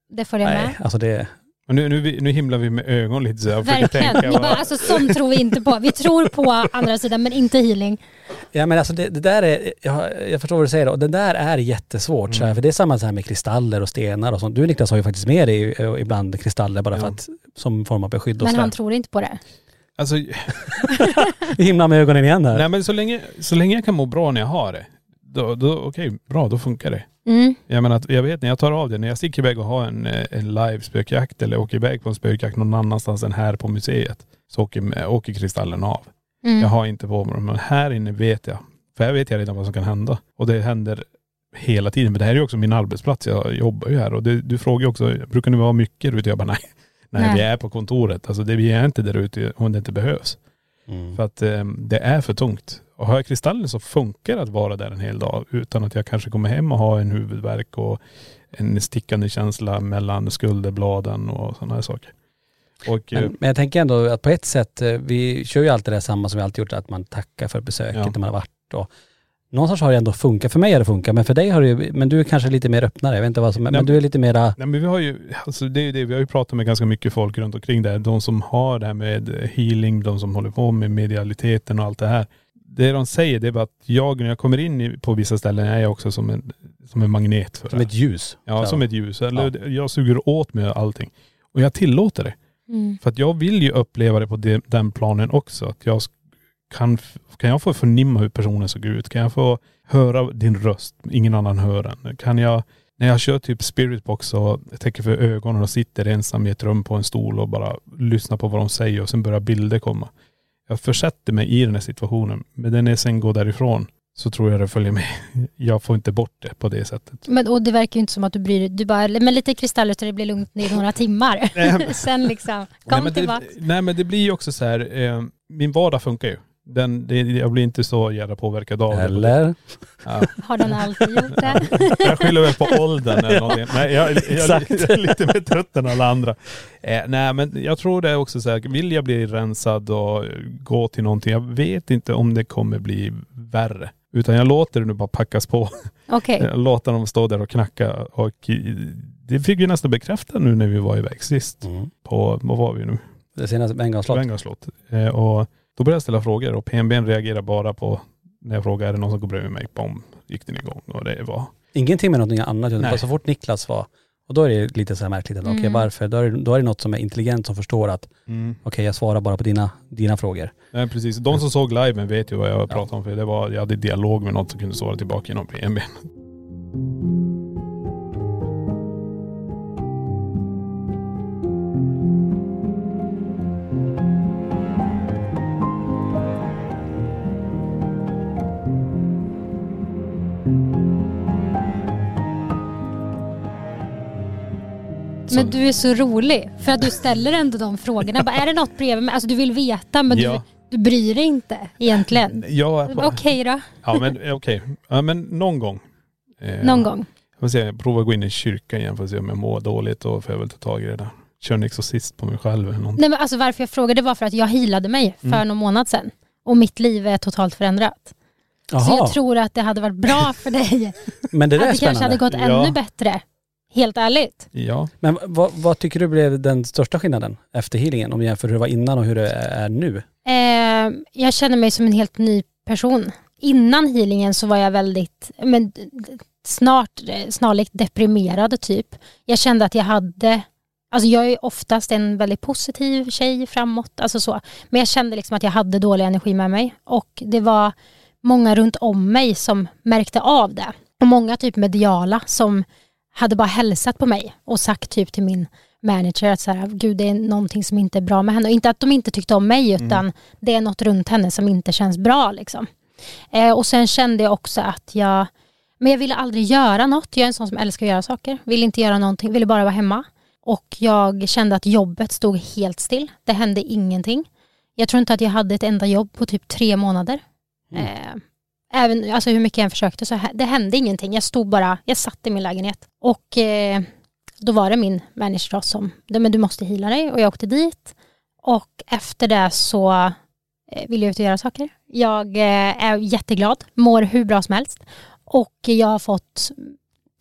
det följa med? Nej, alltså det, nu, nu, nu himlar vi med ögon lite så jag Verkligen. tänka. Bara, alltså, sånt tror vi inte på. Vi tror på andra sidan men inte healing. Ja men alltså det, det där är, jag, jag förstår vad du säger och det där är jättesvårt så här, Mm. för det är samma så här med kristaller och stenar och sånt. Du Niklas har ju faktiskt med dig eh, ibland kristaller bara för Ja. att, som form av beskydd och Men han tror inte på det. Alltså, Vi himlar med ögonen igen här. nej men så länge, så länge jag kan må bra när jag har det, då, då okej, bra, då funkar det. Mm. Jag menar att jag vet när jag tar av det, när jag sticker iväg och har en, eh, en live spökjakt eller åker iväg på en spökjakt någon annanstans än här på museet, så åker, åker kristallen av. Mm. Jag har inte på mig men här inne vet jag. För här vet jag redan vad som kan hända. Och det händer hela tiden. Men det här är ju också min arbetsplats. Jag jobbar ju här. Och det, du frågar ju också, brukar ni vara mycket där ute? Jag bara nej. Nej, Nej. vi är på kontoret. Alltså det, vi är inte där ute om det inte behövs. Mm. För att eh, det är för tungt. Och har jag kristallen så funkar det att vara där en hel dag utan att jag kanske kommer hem och har en huvudvärk och en stickande känsla mellan skulderbladen och sådana här saker. Och eh, Men, men jag tänker ändå att på ett sätt, eh, vi kör ju alltid det samma som vi alltid gjort, att man tackar för besöket Ja. när man har varit. Och någonstans har det ändå funkat. För mig har det funkat, men för dig har det ju, men du är kanske lite mer öppnare. Jag vet inte vad som, Nej, men du är lite mera, Nej men vi har ju, alltså det är ju det, vi har ju pratat med ganska mycket folk runt omkring det. De som har det här med healing, de som håller på med medialiteten och allt det här. Det de säger det är bara att jag, när jag kommer in på vissa ställen, är jag också som en, som en magnet för som det. ett ljus. Ja, som ett ljus. Eller jag suger åt mig allting. Och jag tillåter det. Mm. För att jag vill ju uppleva det på de, den planen också. Att jag kan, kan jag få förnimma hur personen såg ut? Kan jag få höra din röst? Ingen annan hör den. Kan jag, när jag kör typ spiritbox och täcker för ögonen och sitter ensam i ett rum på en stol och bara lyssnar på vad de säger och sen börjar bilder komma. Jag försätter mig i den här situationen. Men när jag sen går därifrån så tror jag det följer med. Jag får inte bort det på det sättet. Men, och det verkar ju inte som att du bryr dig. Du bara, men lite kristaller så det blir lugnt i några timmar. Nej, men- Sen liksom, Nej kom men, tillbaka. det, nej men det blir ju också så här, eh, min vardag funkar ju. Den, det, jag blir inte så jävla påverkad av. Eller? Ja. Har den alltid gjort det? Jag skyller väl på åldern eller någonting. Nej, jag, jag, jag, Exakt. är lite mer trött än alla andra. Eh, nej men jag tror det är också så här, vill jag bli rensad och gå till någonting, jag vet inte om det kommer bli värre. Utan jag låter det nu bara packas på. Okej. Jag låter dem stå där och knacka. Och eh, det fick vi nästan bekräfta nu när vi var iväg sist. Mm. På, vad var vi nu? Det senaste Bengals-slott. Bengals slott. Eh, och då började jag ställa frågor och PNB reagerar bara på när jag frågar är det någon som går bredvid mig? Bom, gick den igång. Och det var Ingenting med någonting annat. utan bara så fort Niklas var, och då är det lite så här märkligt. Okej Mm. varför? Då är, det, då är det något som är intelligent som förstår att okej jag svarar bara på dina, dina frågor. Nej precis. De som såg liven vet ju vad jag pratar om för det var, jag hade dialog med någon som kunde svara tillbaka genom PNB. Men du är så rolig för att du ställer ändå de frågorna. Bara, är det något bredvid mig? Alltså du vill veta men Ja. du, du bryr dig inte egentligen. Ja, Okej då, ja men okej. Ja men någon gång. Eh, någon gång. Jag får se, jag provar att gå in i kyrkan igen för att se om jag mår dåligt och får jag väl ta tag i det där. Kör en exorcist på mig själv eller någonting. Nej men alltså varför jag frågade var för att jag healade mig för Mm. någon månad sedan. Och mitt liv är totalt förändrat. Så Jaha, jag tror att det hade varit bra för dig. men det där är att det kanske hade gått Ja. ännu bättre. Helt ärligt. Ja. Men vad, vad tycker du blev den största skillnaden efter healingen? Om du jämför hur det var innan och hur det är nu? Eh, jag känner mig som en helt ny person. Innan healingen så var jag väldigt, men snart, snarlikt deprimerad typ. Jag kände att jag hade, alltså jag är oftast en väldigt positiv tjej framåt, alltså så. Men jag kände liksom att jag hade dålig energi med mig och det var många runt om mig som märkte av det. Och många typ mediala som hade bara hälsat på mig och sagt typ till min manager att så här, gud det är någonting som inte är bra med henne. Och inte att de inte tyckte om mig utan det är något runt henne som inte känns bra. Liksom. Eh, och sen kände jag också att jag, men jag ville aldrig göra något. Jag är en sån som älskar att göra saker. Ville inte göra någonting, ville bara vara hemma. Och jag kände att jobbet stod helt still. Det hände ingenting. Jag tror inte att jag hade ett enda jobb på typ tre månader. Mm. Eh, även, alltså hur mycket jag än försökte så det hände ingenting. Jag stod bara, jag satt i min lägenhet. Och eh, då var det min manager som, men du måste hila dig och jag åkte dit. Och efter det så eh, vill jag ut och göra saker. Jag eh, är jätteglad, mår hur bra som helst. Och jag har fått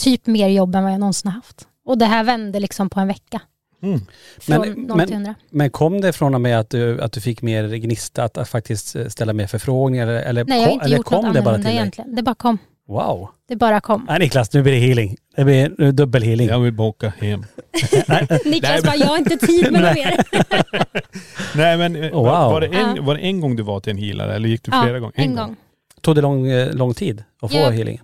typ mer jobb än vad jag någonsin har haft. Och det här vände liksom på en vecka. Mm. Men- 0 men- till 100. Men kom det från och med att du, att du fick mer gnista att, att faktiskt ställa mer förfrågningar eller, Nej, jag har inte eller gjort något kom det bara till dig? egentligen. Det bara kom. Wow. Det bara kom. Nej Niklas, nu blir det healing. Det blir nu dubbel healing. Jag vill åka hem. Niklas bara, jag har inte tid med något mer. Nej men eh, Oh, var, wow. var, det en, Ja. var det en gång du var till en healare eller gick du Ja, flera gånger? en gång. Tog det lång, eh, lång tid att få Ja. healing?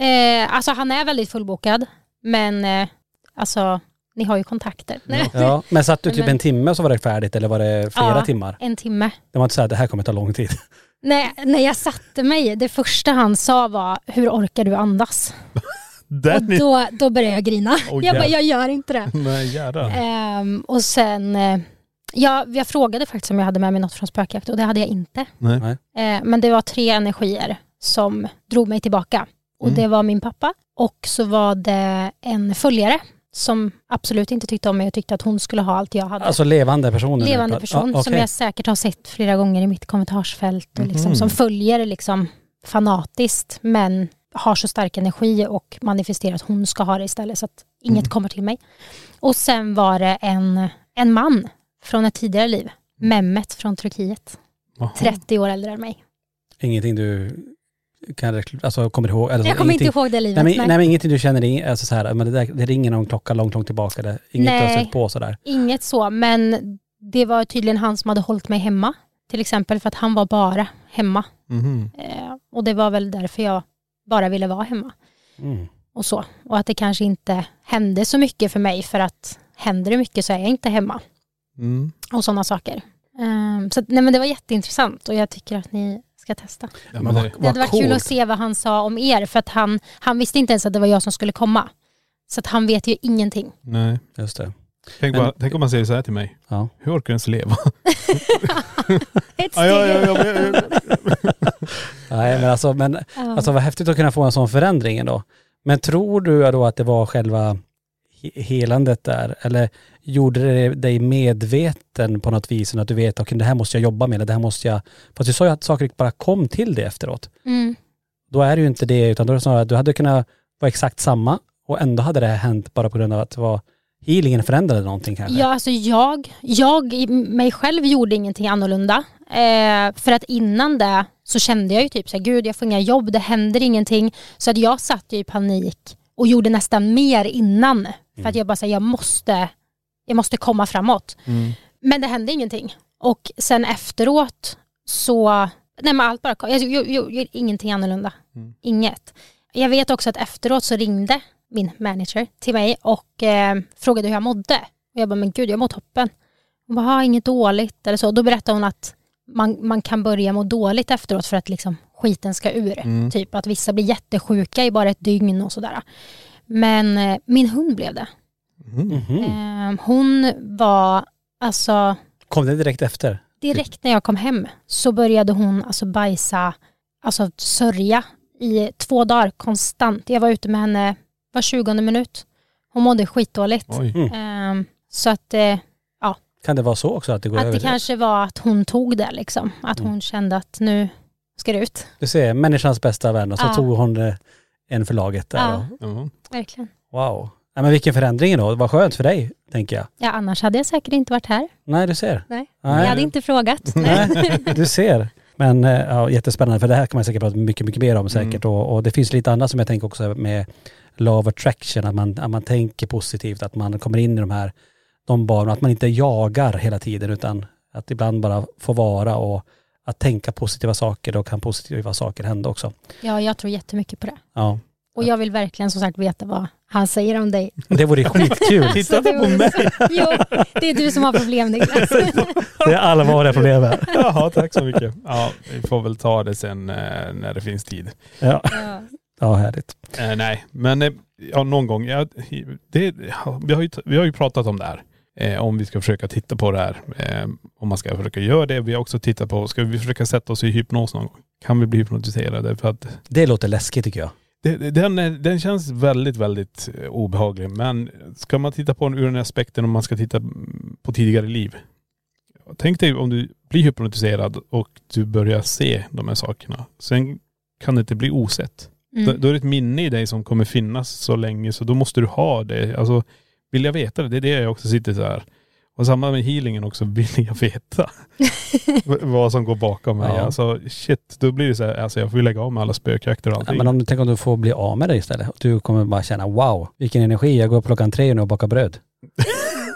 Eh, alltså han är väldigt fullbokad. Men eh, alltså, ni har ju kontakter. Nej. Ja. Men satt du typ en timme så var det färdigt eller var det flera Ja. timmar? En timme. Det var inte så här, det här kommer ta lång tid. Nej, när jag satte mig, det första han sa var, hur orkar du andas? Och då, då började jag grina. Åh, jag bara, jag gör inte det. Nej. Ehm, och sen, eh, jag, jag frågade faktiskt om jag hade med mig något från spökjakt och det hade jag inte. Nej. Nej. Eh, men det var tre energier som drog mig tillbaka. Och Mm. det var min pappa och så var det en följare som absolut inte tyckte om mig och tyckte att hon skulle ha allt jag hade. Alltså levande personer? Levande person som okej. jag säkert har sett flera gånger i mitt kommentarsfält och liksom, Mhm. som följer liksom fanatiskt men har så stark energi och manifesterar att hon ska ha det istället så att inget Mm. kommer till mig. Och sen var det en, en man från ett tidigare liv, Mehmet från Turkiet, Jaha. 30 år äldre än mig. Ingenting du kan, alltså kommer ihåg? Eller Jag kommer ingenting, inte ihåg det livet. Nej men, nej. nej men ingenting du känner, alltså så här, men det, där, det ringer någon klocka långt, långt tillbaka. Det, inget du har Nej. stött på sådär. Inget så, men det var tydligen han som hade hållit mig hemma. Till exempel för att han var bara hemma. Mhm. Eh, och det var väl därför jag bara ville vara hemma. Mm. och så. Och att det kanske inte hände så mycket för mig för att händer det mycket så är jag inte hemma. Mm. Och sådana saker. Ehm, så att, nej, men det var jätteintressant och jag tycker att ni ska testa. Ja, Men men det, Det hade varit kul att se vad han sa om er för att han, han visste inte ens att det var jag som skulle komma. Så att han vet ju ingenting. nej. Just det. Tänk, Men- bara, tänk om man säger så här till mig. Ja. Hur orkar du ens leva? Ett Ja, ja, steg. ja, ja, Nej men alltså, men, Ja. alltså vad häftigt att kunna få en sån förändring ändå. Men tror du då att det var själva helandet där? Eller gjorde det dig medveten på något vis? Att du vet, okej det här måste jag jobba med, eller det här måste jag... Fast du sa ju att saker bara kom till det efteråt. Mm. Då är det ju inte det, utan då är det snarare att du hade kunnat vara exakt samma och ändå hade det här hänt bara på grund av att det var healingen förändrade någonting kanske. Ja, alltså jag, jag mig själv gjorde ingenting annorlunda. Eh, för att innan det så kände jag ju typ så här, gud jag får inga jobb, det händer ingenting. Så att jag satt ju i panik och gjorde nästan mer innan. För att jag bara sa, jag måste, jag måste komma framåt. Men det hände ingenting. Och sen efteråt så, nej men allt bara. Jag gjorde ingenting annorlunda. Inget. Jag vet också att efteråt så ringde min manager till mig och eh, frågade hur jag mådde. Och jag bara, men gud jag mår toppen. Hon bara, "Ha, inget dåligt eller så. Då berättade hon att man, man kan börja må dåligt efteråt för att liksom skiten ska ur. Typ att vissa blir jättesjuka i bara ett dygn och sådär. Men eh, min hund blev det. Mhm. Eh, hon var, alltså Kom det direkt efter? direkt när jag kom hem så började hon alltså bajsa, alltså sörja i två dagar konstant. Jag var ute med henne var 20 minut. Hon mådde skitdåligt. Mm. Ehm, så att, eh, Kan det vara så också att det går att över? det kanske var att hon tog det liksom. Att hon kände att nu ska det ut. Du ser, människans bästa vän och så Ja. tog hon eh, en för laget där. Ja. Och, Ja. Verkligen. wow. Nej, men vilken förändring då. Vad skönt för dig, tänker jag. Ja, annars hade jag säkert inte varit här. Nej, du ser. Nej. Nej. Jag hade inte frågat. Nej, du ser. Men eh, ja, jättespännande, för det här kan man säkert prata mycket, mycket mer om säkert. Och, och det finns lite annat som jag tänker också med law of attraction, att man, att man tänker positivt, att man kommer in i de här, de banorna, att man inte jagar hela tiden, utan att ibland bara få vara och att tänka positiva saker, då kan positiva saker hända också. Ja, jag tror jättemycket på det. Ja. Och jag vill verkligen som sagt veta vad han säger om dig. Det vore skitkul. Titta på mig. Jo, det är du som har problem Niklas. Det är allvarliga problem här. Jaha, tack så mycket. Ja, vi får väl ta det sen eh, när det finns tid. Ja, Ja. ja härligt. Eh, nej, men eh, ja, någon gång. Ja, det, ja, vi, har ju, vi har ju pratat om det här. Eh, om vi ska försöka titta på det här. Eh, om man ska försöka göra det. Vi har också tittat på, ska vi försöka sätta oss i hypnos någon gång? Kan vi bli hypnotiserade? För att Det låter läskigt tycker jag. det, den, är- den känns väldigt, väldigt eh, obehaglig. Men ska man titta på den ur den aspekten om man ska titta på tidigare liv. Tänk dig om du blir hypnotiserad och du börjar se de här sakerna. Sen kan det inte bli osett. Då, Mm. då är det ett minne i dig som kommer finnas så länge så då måste du ha det. Alltså vill jag veta det? Det är det jag också sitter så här. Och samma med healingen också, vill jag veta vad som går bakom mig? Ja. Alltså shit, då blir det så här, alltså jag får lägga av med alla spökjakter och Ja, allting. men om du tänker om du får bli av med det istället. Du kommer bara känna wow, vilken energi. Jag går upp klockan tre nu och bakar bröd.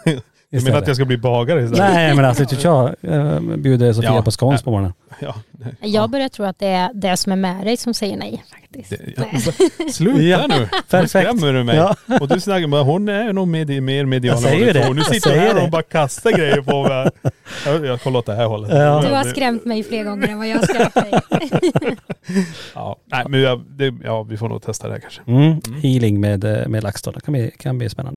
jag menar att jag ska bli bagare istället? Nej men alltså typ jag äh, bjuder Sofia Ja. på scones på morgonen. Ja. Jag börjar tro att det är det som är med dig som säger nej faktiskt. Det, ja, Nej. sluta Ja, nu! Nu perfekt. skrämmer du mig. Ja. Och du snackar bara, hon är nog med, mer medial Jag säger än vad du det. tror. Nu Jag sitter hon här det. och bara kastar grejer på mig. Jag, jag kollar åt det här hållet. Ja. Du har skrämt mig fler gånger än vad jag har skrämt dig. Ja, nej men jag, det, ja, vi får nog testa det här kanske. Mm. Healing med, eh, med LaxTon. Det kan bli, kan bli spännande.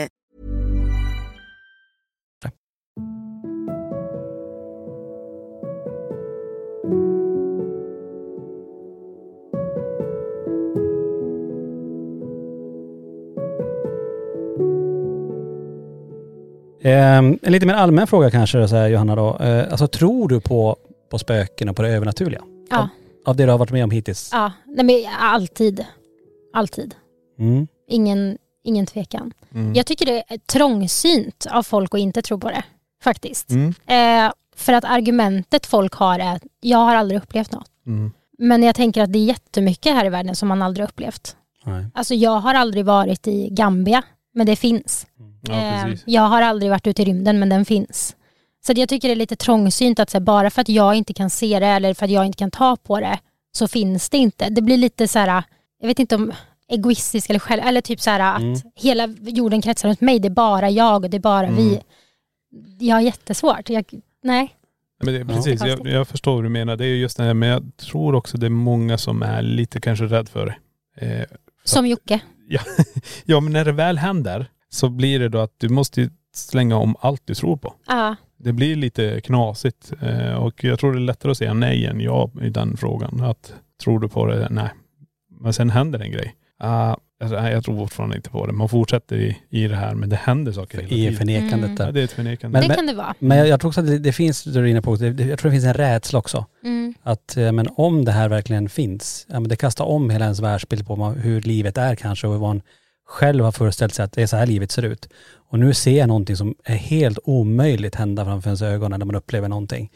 En lite mer allmän fråga kanske så här, Johanna då. Eh, alltså tror du på, på spöken och på det övernaturliga? Ja. Av det du har varit med om hittills? Ja, nej men alltid. Alltid. Mm. Ingen, ingen tvekan. Mm. Jag tycker det är trångsynt av folk att inte tro på det. Faktiskt. Mm. Eh, för att argumentet folk har är att jag har aldrig upplevt något. Mm. Men jag tänker att det är jättemycket här i världen som man aldrig upplevt. Nej. Alltså jag har aldrig varit i Gambia, men det finns. Ja, Eh, precis. jag har aldrig varit ute i rymden, men den finns. Så jag tycker det är lite trångsynt att här, bara för att jag inte kan se det eller för att jag inte kan ta på det så finns det inte. Det blir lite så här, jag vet inte om egoistisk eller själv, eller typ så här att Mm. hela jorden kretsar runt mig, det är bara jag och det är bara Mm. vi. Jag har jättesvårt. Jag, nej. Men det, Ja. precis, jag, jag förstår vad du menar. Det är ju just det här, men jag tror också det är många som är lite kanske rädd för det. Eh, Som Jocke. ja men när det väl händer så blir det då att du måste slänga om allt du tror på. Ja. Det blir lite knasigt eh, och jag tror det är lättare att säga nej än ja i den frågan. Att tror du på det? Nej. Men sen händer en grej. Ah, alltså, nej, jag tror fortfarande inte på det. Man fortsätter i, i det här men det händer saker hela I tiden. förnekandet Mm. där. Ja, det är ett förnekande. Men- det kan det vara. Men jag, jag tror också att det, det finns, du är inne på, det, det- jag tror det finns en rädsla också. Mm. Att eh, men om det här verkligen finns, ja, men det kastar om hela ens världsbild på hur livet är kanske och vad man själv har föreställt sig att det är så här livet ser ut. Och nu ser jag någonting som är helt omöjligt hända framför ens ögon när man upplever någonting.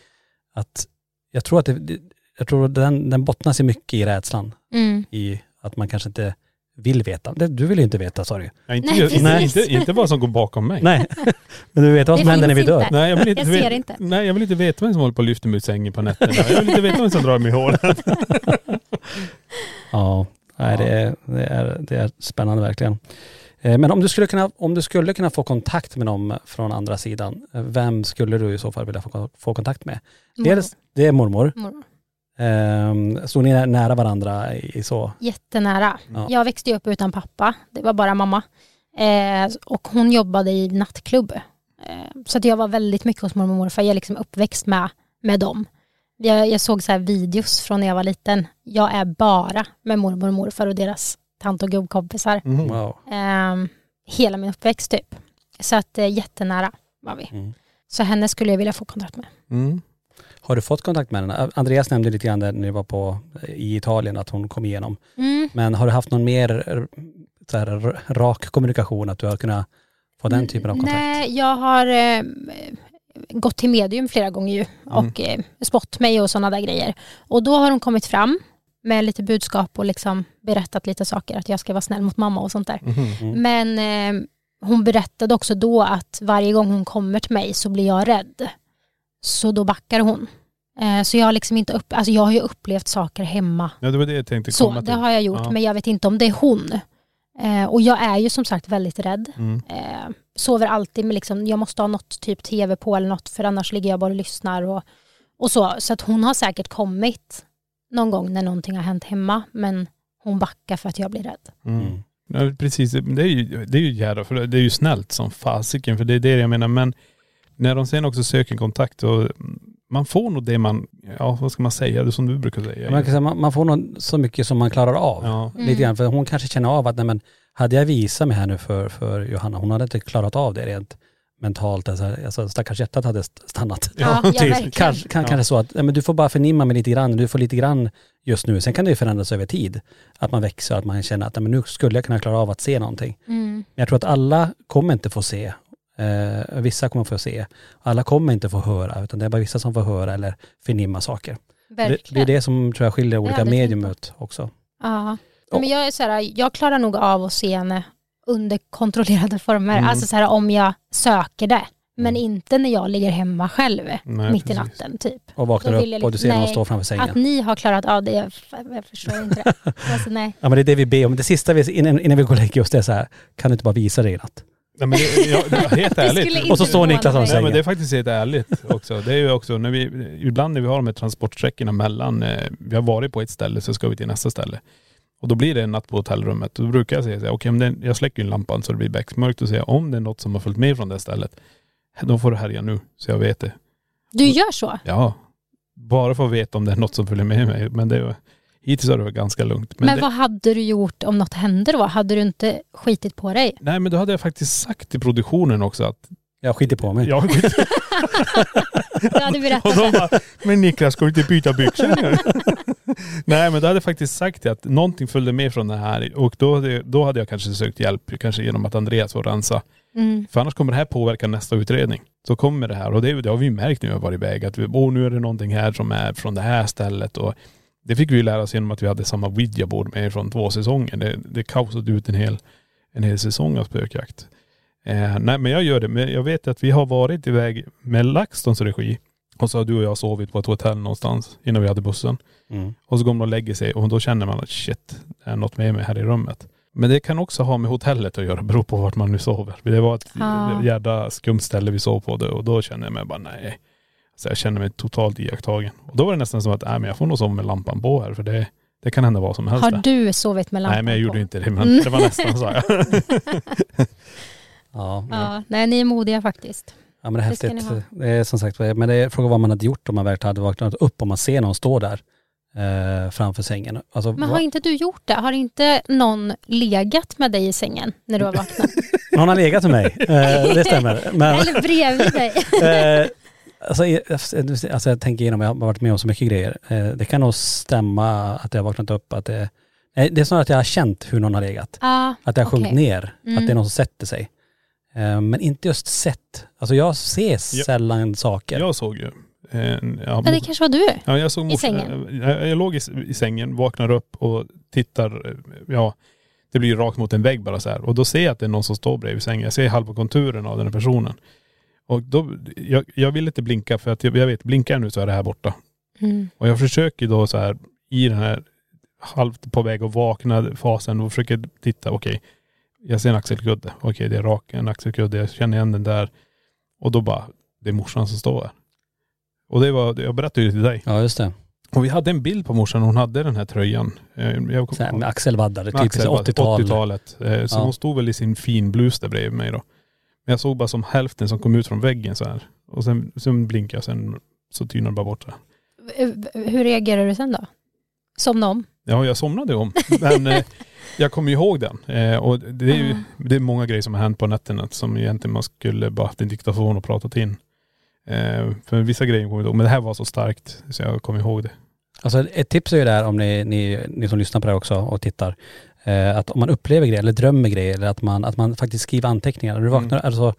Att jag tror att det, det- jag tror den, den bottnas i mycket i rädslan. Mm. I att man kanske inte vill veta. Det, du vill ju inte veta sa du ju. Ja, inte, Nej, inte, precis. inte, inte vad som går bakom mig. Nej, men du vet vad som händer när vi dör. inte. Nej, jag vill inte, Jag vet- ser inte. Nej, jag vill inte veta vem som håller på och lyfter mig ur sängen på nätterna. Jag vill inte veta vem som drar mig i håret. Ja, nej, det, är, det, är, det är spännande verkligen. Eh, Men om du, skulle kunna, om du skulle kunna få kontakt med någon från andra sidan, eh, vem skulle du i så fall vilja få, få kontakt med? Dels, det är mormor. Mormor. Eh, Stod ni nä- nära varandra i, så? Jättenära. Ja. Jag växte upp utan pappa. Det var bara mamma. Eh, och hon jobbade i nattklubb. Eh, så att jag var väldigt mycket hos mormor och morfar. Jag är liksom uppväxt med, med dem. Jag, jag såg så här videos från när jag var liten. Jag är bara med mormor och morfar och deras tant och gubbkompisar. Mm. Wow. Eh, hela min uppväxt typ. Så att eh, jättenära var vi. Mm. Så henne skulle jag vilja få kontakt med. Mm. Har du fått kontakt med henne? Andreas nämnde lite grann när ni var på, i Italien att hon kom igenom. Mm. Men har du haft någon mer så här, rak kommunikation, att du har kunnat få den typen av kontakt? Nej, jag har eh, gått till medium flera gånger ju och eh, spott mig och sådana där grejer. Och då har hon kommit fram med lite budskap och liksom berättat lite saker, att jag ska vara snäll mot mamma och sånt där. Mhm. Mm. Men eh, hon berättade också då att varje gång hon kommer till mig så blir jag rädd. Så då backar hon. Eh, så jag har liksom inte upp, alltså jag har ju upplevt saker hemma Ja, det var det jag tänkte så, komma till. det har jag gjort, Ja. men jag vet inte om det är hon. Eh, och jag är ju som sagt väldigt rädd. Mm. Eh, sover alltid med liksom, jag måste ha något typ tv på eller något för annars ligger jag bara och lyssnar och, och så. Så att hon har säkert kommit någon gång när någonting har hänt hemma men hon backar för att jag blir rädd. Mm. Ja, precis, det är ju, det är ju jävla, för det är ju snällt som fasiken, för det är det jag menar. Men när de sen också söker kontakt och man får nog det man, ja vad ska man säga, det som du brukar säga. Man, kan säga, man, man får nog så mycket som man klarar av. Ja. Mm. Lite grann, för hon kanske känner av att nej men, hade jag visat mig här nu för, för Johanna, hon hade inte klarat av det rent mentalt. Alltså, alltså stackars hjärtat hade st- stannat. Ja, ja, verkligen. Kanske, kan, Ja. kanske så att nej, men du får bara förnimma mig lite grann, du får lite grann just nu. Sen kan det ju förändras över tid. Att man växer, att man känner att nej, men nu skulle jag kunna klara av att se någonting. Mm. Men jag tror att alla kommer inte få se. Eh, vissa kommer få se. Alla kommer inte få höra, utan det är bara vissa som får höra eller förnimma saker. Det, det är Verkligen. det som tror jag skiljer olika tänkt medium ut också. Ja. Men jag, är så här, jag klarar nog av att se henne under kontrollerade former. Mm. Alltså så här, om jag söker det. Men Mm. inte när jag ligger hemma själv Nej, mitt i precis. natten typ. Och vaknar upp jag och du liksom- ser någon nej, stå framför sängen. Att ni har klarat av det, jag, jag förstår inte det. Alltså, nej. Ja men det är det vi ber om. Det sista vi, innan, innan vi går och lägger oss, det är så här, kan du inte bara visa det i natt? Nej, men det, ja, det är helt ärligt. Och så står Niklas och säger- Nej men det är faktiskt helt ärligt också. Det är ju också när vi, ibland när vi har de här transportsträckorna mellan, eh, vi har varit på ett ställe så ska vi till nästa ställe. Och då blir det en natt på hotellrummet. Då brukar jag säga så här, okej om det, jag släcker ju lampan så det blir becksmörkt och säga om det är något som har följt med från det stället, då får du härja nu så jag vet det. Du gör så? Ja. Bara för att veta om det är något som följer med mig. Men det är, hittills har det varit ganska lugnt. Men, Men det, vad hade du gjort om något hände då? Hade du inte skitit på dig? nej men då hade jag faktiskt sagt till produktionen också att Jag skiter på mig. Jag Du hade berättat Och de det. bara, men Niklas ska du inte byta byxor nu? Nej men då hade jag faktiskt sagt det att någonting följde med från det här och då hade, då hade jag kanske sökt hjälp, kanske genom att Andreas får rensa. Mm. För annars kommer det här påverka nästa utredning. Så kommer det här och det, det har vi ju märkt när vi har varit iväg att vi, åh nu är det någonting här som är från det här stället och det fick vi ju lära oss genom att vi hade samma videoboard med från två säsonger. Det, det kaosade ut en hel, en hel säsong av spökjakt. Eh, nej men jag gör det, men jag vet att vi har varit iväg med LaxTons regi och så har du och jag sovit på ett hotell någonstans innan vi hade bussen. Mm. Och så går man och lägger sig och då känner man att shit, det är något med mig här i rummet. Men det kan också ha med hotellet att göra, beror på vart man nu sover. Det var ett Ja. jädra skumt ställe vi sov på det och då kände jag mig bara nej. Så jag kände mig totalt iakttagen. Och då var det nästan som att, nej men jag får nog sova med lampan på här för det, det kan hända vad som helst Har där. du sovit med lampan Nej men jag på? gjorde inte det men det var nästan så. Ja, ja. Ja, nej ni är modiga faktiskt. ja men det är Det häftigt. ha. Det är som sagt, men det är frågan vad man hade gjort om man verkligen hade vaknat upp och man ser någon stå där eh, framför sängen. Alltså, Men va- har inte du gjort det? Har inte någon legat med dig i sängen när du har vaknat? Någon har legat med mig, eh, det stämmer. Men, Eller bredvid dig? eh, alltså, alltså jag tänker igenom, jag har varit med om så mycket grejer. Eh, det kan nog stämma att jag har vaknat upp, att det, nej, det är snarare att jag har känt hur någon har legat. Ja, Att det har sjunkit ner, Mm. att det är någon som sätter sig. Eh, men inte just sett. Alltså jag ser Ja. sällan saker. Jag såg ju. En, ja, Ja, det kanske var du. Ja, jag såg I sängen? Jag, jag låg i, i sängen, vaknar upp och tittar, eh, ja, det blir ju rakt mot en vägg bara så här. Och då ser jag att det är någon som står bredvid sängen. Jag ser halva konturen av den här personen. Och då, jag, jag vill inte blinka för att jag, jag vet, blinkar jag nu så är det här borta. Mm. Och jag försöker då så här i den här halvt på väg att vakna fasen och försöker titta, okej, jag ser en axelkudde. Okej, det är rak en axelkudde. Jag känner igen den där. Och då bara, det är morsan som står här. Och det var, jag berättade ju till dig. Ja just det. Och vi hade en bild på morsan, hon hade den här tröjan. Eh, Jag Så här, med axelvaddar, typiskt axelvadd, 80-tal. 80-talet. Eh, Så Ja. hon stod väl i sin fin blus där bredvid mig då. Men jag såg bara som hälften som kom ut från väggen så här. Och sen, sen blinkade jag, sen så tynade det bara bort. Så här. Eh, Hur reagerar du sen då? Somna om? Ja, jag somnade om. Men eh, jag kommer ihåg den. Eh, och det är ju Ah. det är många grejer som har hänt på nätterna som egentligen man skulle bara haft en diktafon och pratat in. Eh, för vissa grejer kommer jag ihåg. Men det här var så starkt så jag kommer ihåg det. Alltså ett tips är ju där om ni, ni, ni som lyssnar på det också och tittar. Eh, att om man upplever grejer eller drömmer grejer eller att man, att man faktiskt skriver anteckningar. När du vaknar, alltså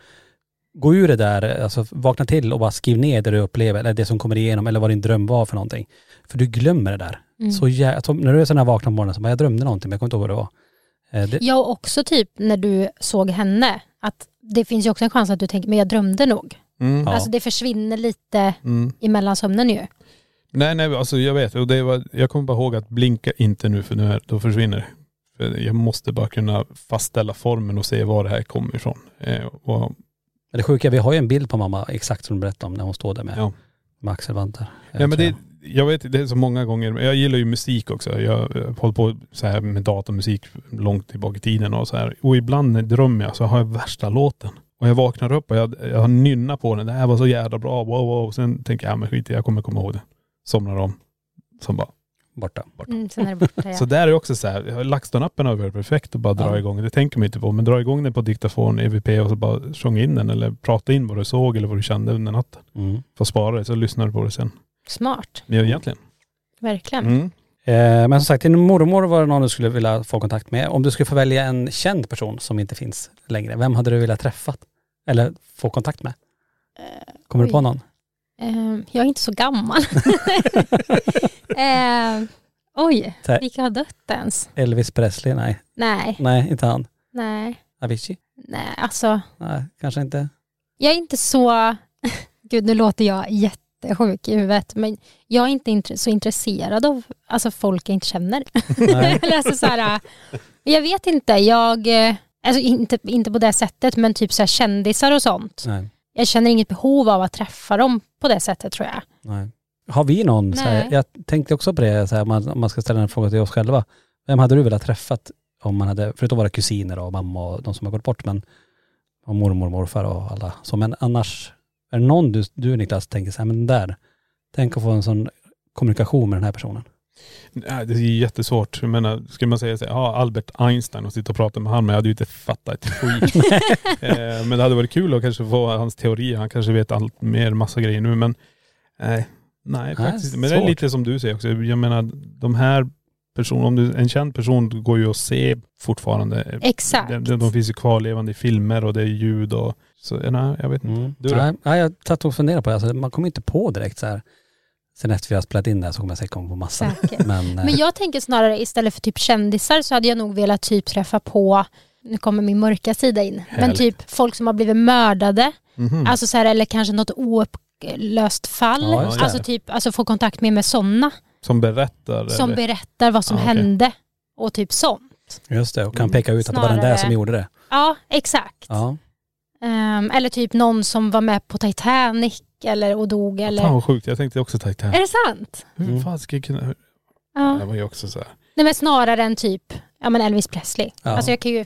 gå ur det där, alltså vakna till och bara skriv ner det du upplever eller det som kommer igenom eller vad din dröm var för någonting. För du glömmer det där. Mm. Så jä- alltså, när du är sån här vaknar på morgonen så bara, jag drömde någonting men jag kommer inte ihåg vad det var. Eh, det, Jag också typ när du såg henne, att det finns ju också en chans att du tänker, men jag drömde nog. Mm. Alltså det försvinner lite Mm. i mellansömnen ju. Nej, nej, alltså jag vet. Och det var, jag kommer bara ihåg att blinka inte nu för nu är, då försvinner jag måste bara kunna fastställa formen och se var det här kommer ifrån. Eh, och, det sjuka, vi har ju en bild på mamma exakt som du berättade om när hon står där med, ja. med axelvantar. Eh, Ja, men det, jag. vet, det är så många gånger. Jag gillar ju musik också. Jag har hållit på så här med datormusik långt tillbaka i tiden och så här. Och ibland när jag drömmer jag så har jag värsta låten. Och jag vaknar upp och jag, jag har nynnat på den. Det här var så jävla bra. Wow, wow. Sen tänker jag, ja men skit jag kommer komma ihåg det. Somnar om. Som bara, Borta. Mm, sen är det borta ja. Så där är också så här, LaxTon-appen har varit perfekt att bara dra Ja. igång. Det tänker man inte på. Men dra igång den på diktafon, EVP och så bara sjunga in den eller prata in vad du såg eller vad du kände under natten. Mm. Få spara det så lyssnar du på det sen. Smart, Men egentligen. verkligen. Mm. Eh, men som sagt, din mormor var det någon du skulle vilja få kontakt med. Om du skulle få välja en känd person som inte finns längre, vem hade du velat träffa? Eller få kontakt med? Kommer du oj. på någon? Eh, jag är inte så gammal. eh, oj, vilka har dött ens? Elvis Presley? Nej. Nej, Nej, inte han. nej, Avicii? nej, alltså Nej, kanske inte. jag är inte så, gud nu låter jag jättesjuk i huvudet, men jag är inte int- så intresserad av alltså, folk jag inte känner. Eller alltså, så här, jag vet inte, jag, eh, alltså, inte, inte på det sättet, men typ så här, kändisar och sånt. Nej. Jag känner inget behov av att träffa dem på det sättet tror jag. Nej. Har vi någon, här, jag tänkte också på det, så här, om, man, om man ska ställa en fråga till oss själva. Vem hade du velat träffat om man hade, förutom våra kusiner och mamma och de som har gått bort, men och mormor och morfar och alla. Så, men annars, är det någon du, du Niklas tänker så här, men där, tänk att få en sån kommunikation med den här personen. Nej, det är jättesvårt. Jag menar, skulle man säga så här, ja Albert Einstein och sitta och prata med han, men jag hade ju inte fattat ett skit. eh, men det hade varit kul att kanske få hans teorier. Han kanske vet allt mer, massa grejer nu men nej, nej faktiskt. Men det är svårt. lite som du säger också. Jag menar de här personerna, om du, en känd person går ju att se fortfarande. Exakt. De, de, de finns ju kvarlevande i filmer och det är ljud och så, nej, jag vet inte. Mm. Du då? Nej, nej, jag satt och funderade på det. Alltså, man kommer inte på direkt så här. Sen efter vi har spelat in det här så kommer jag säkert komma på massa. Säkert. Men, eh, Men jag tänker snarare istället för typ kändisar så hade jag nog velat typ träffa på, nu kommer min mörka sida in, men Härligt. typ folk som har blivit mördade. Mhm. Alltså så här, eller kanske något oupplöst fall. Ja, alltså typ, alltså få kontakt med, med sådana som berättar? som eller? berättar vad som Ja, okej. hände och typ sånt. just det, och kan peka ut att det var den där Snarare- som gjorde det. Ja, exakt. Ja. Ehm, eller typ någon som var med på Titanic eller och dog eller... Fan vad sjukt, jag tänkte också Titanic. Är det sant? Hur Mm. fan ska jag kunna... Ja. Det var ju också så här. Nej men snarare än typ ja, men Elvis Presley. Ja. Alltså jag kan ju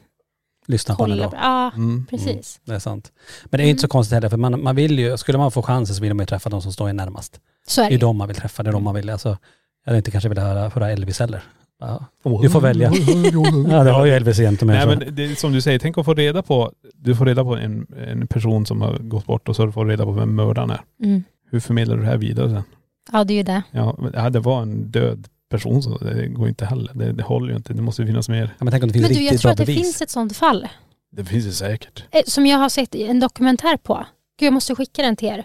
Lyssna på kolla. då. Ja, Mm. precis. Det är sant. Men det är inte så Mm. konstigt heller för man, man vill ju, skulle man få chansen så vill man ju träffa de som står en närmast. Så är Det det är ju. de man vill träffa, det är de man vill. Alltså, jag hade inte kanske velat höra, höra Elvis heller. Ja. Du får välja. Ja det har ju Elvis egentligen med. Nej så. men det som du säger, tänk att få reda på, du får reda på en, en person som har gått bort och så får du reda på vem mördaren är. Mm. Hur förmedlar du det här vidare sen? Ja det är ju det. Ja, men, ja det var en död person så det går inte heller. Det, det håller ju inte. Det måste ju finnas mer. ja, men tänk om det finns Men du jag tror att det bevis. finns ett sånt fall. Det finns ju säkert. Eh, Som jag har sett en dokumentär på. Gud jag måste skicka den till er.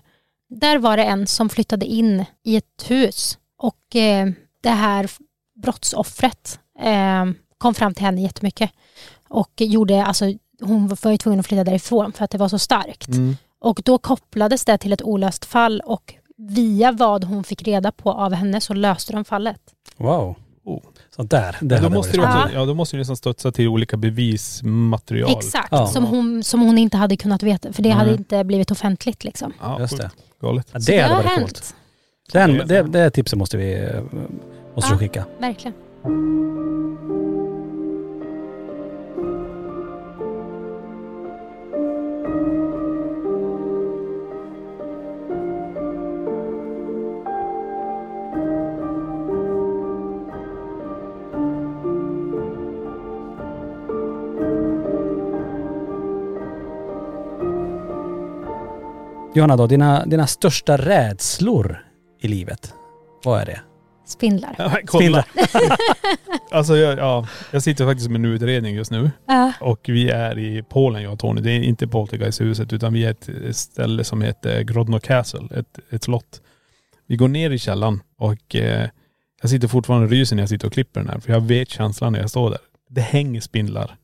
Där var det en som flyttade in i ett hus och eh, det här brottsoffret eh, kom fram till henne jättemycket och gjorde, alltså hon var ju tvungen att flytta därifrån för att det var så starkt. Mm. Och då kopplades det till ett olöst fall och via vad hon fick reda på av henne så löste de fallet. Wow. Oh. Så där, det Men då hade måste, varit du också, ja, då måste du nästan studsa till olika bevismaterial. Exakt, Ja. som, hon, som hon inte hade kunnat veta för det hade Nej. inte blivit offentligt. Liksom. Ja, Just det. Galet. Ja, Så det hade varit hänt. coolt. Den, det, det tipset måste vi eh, måste Ja. du skicka. Verkligen. Johanna då, dina, dina största rädslor i livet, vad är det? Spindlar. Ja, kolla. Alltså jag, ja, jag sitter faktiskt med en utredning just nu. Ja. Och vi är i Polen jag och Tony. Det är inte Poltergeisthuset utan vi är ett ställe som heter Grodno Castle, ett, ett slott. Vi går ner i källaren och eh, jag sitter fortfarande och ryser när jag sitter och klipper den här. För jag vet känslan när jag står där. Det hänger spindlar.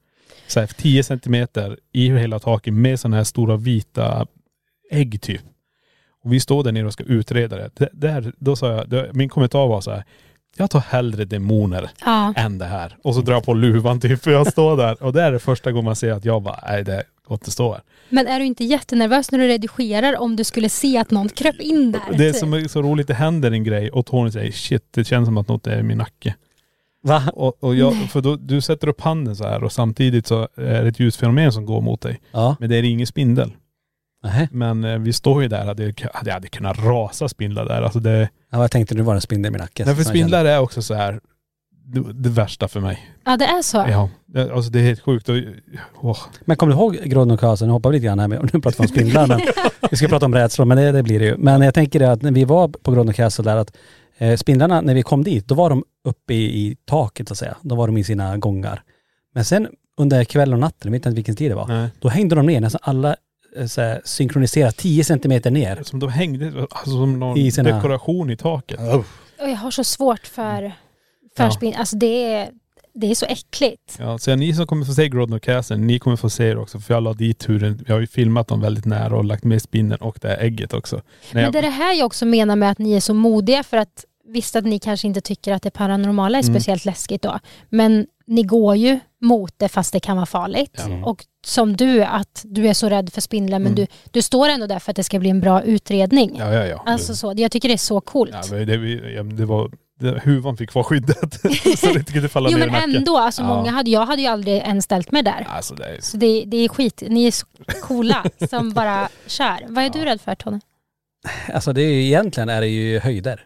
Så här 10 centimeter i hela taket med sådana här stora vita ägg typ. Och vi står där nere och ska utreda det. det där, då sa jag, det, min kommentar var så här. Jag tar hellre demoner Ja. än det här. Och så drar jag på luvan typ för jag står där. Och det är det första gången man ser att jag bara, nej det går inte att stå här. Men är du inte jättenervös när du redigerar om du skulle se att någon kröp in där? Det är typ? som är så roligt, det händer en grej och Tony säger shit, det känns som att något är i min nacke. Va? Och, och jag, för då, du sätter upp handen så här och samtidigt så är det ett ljusfenomen som går mot dig. Ja. Men det är ingen spindel. Nähä. Men eh, vi står ju där, hade, hade, hade kunnat rasa spindlar där. Alltså det, Ja, jag tänkte nu var det en spindel i min nacke. nej, för spindlar är också så här det, det värsta för mig. Ja det är så. Ja, det, alltså det är helt sjukt. Och, åh. Men kommer du ihåg Grodnokasen? Nu hoppar vi lite grann här, med, nu pratar vi om spindlar men vi ska prata om rädslor, men det, det blir det ju. Men jag tänker det att när vi var på Grodno Castle där att eh, spindlarna, när vi kom dit, då var de uppe i, i taket så att säga. Då var de i sina gångar. Men sen under kvällen och natten, jag vet inte vilken tid det var, Nej. då hängde de ner nästan alla så här, synkroniserat 10 centimeter ner. Som de hängde, alltså som någon I sina- dekoration i taket. Och jag har så svårt för, för Ja. spindlar. Alltså det är, det är så äckligt. Ja, så ni som kommer få se Grodno Castle, ni kommer få se det också. För jag la dit turen, jag har ju filmat dem väldigt nära och lagt med spindeln och det här ägget också. När Men jag, det är det här jag också menar med att ni är så modiga för att visst att ni kanske inte tycker att det paranormala är Mm. speciellt läskigt då. Men ni går ju mot det fast det kan vara farligt. Ja. Och som du, att du är så rädd för spindlar men Mm. du, du står ändå där för att det ska bli en bra utredning. ja, ja, ja. Alltså så, jag tycker det är så coolt. ja, men det, ja, det var, det, huvan fick vara skyddet. så det inte kunde falla jo ner men nacken. ändå, alltså Ja. många hade, jag hade ju aldrig ens ställt mig där. Alltså det är, Så det, det är skit, ni är så coola som bara kör. Vad är du rädd för Tony? Alltså det är ju, egentligen är det ju höjder.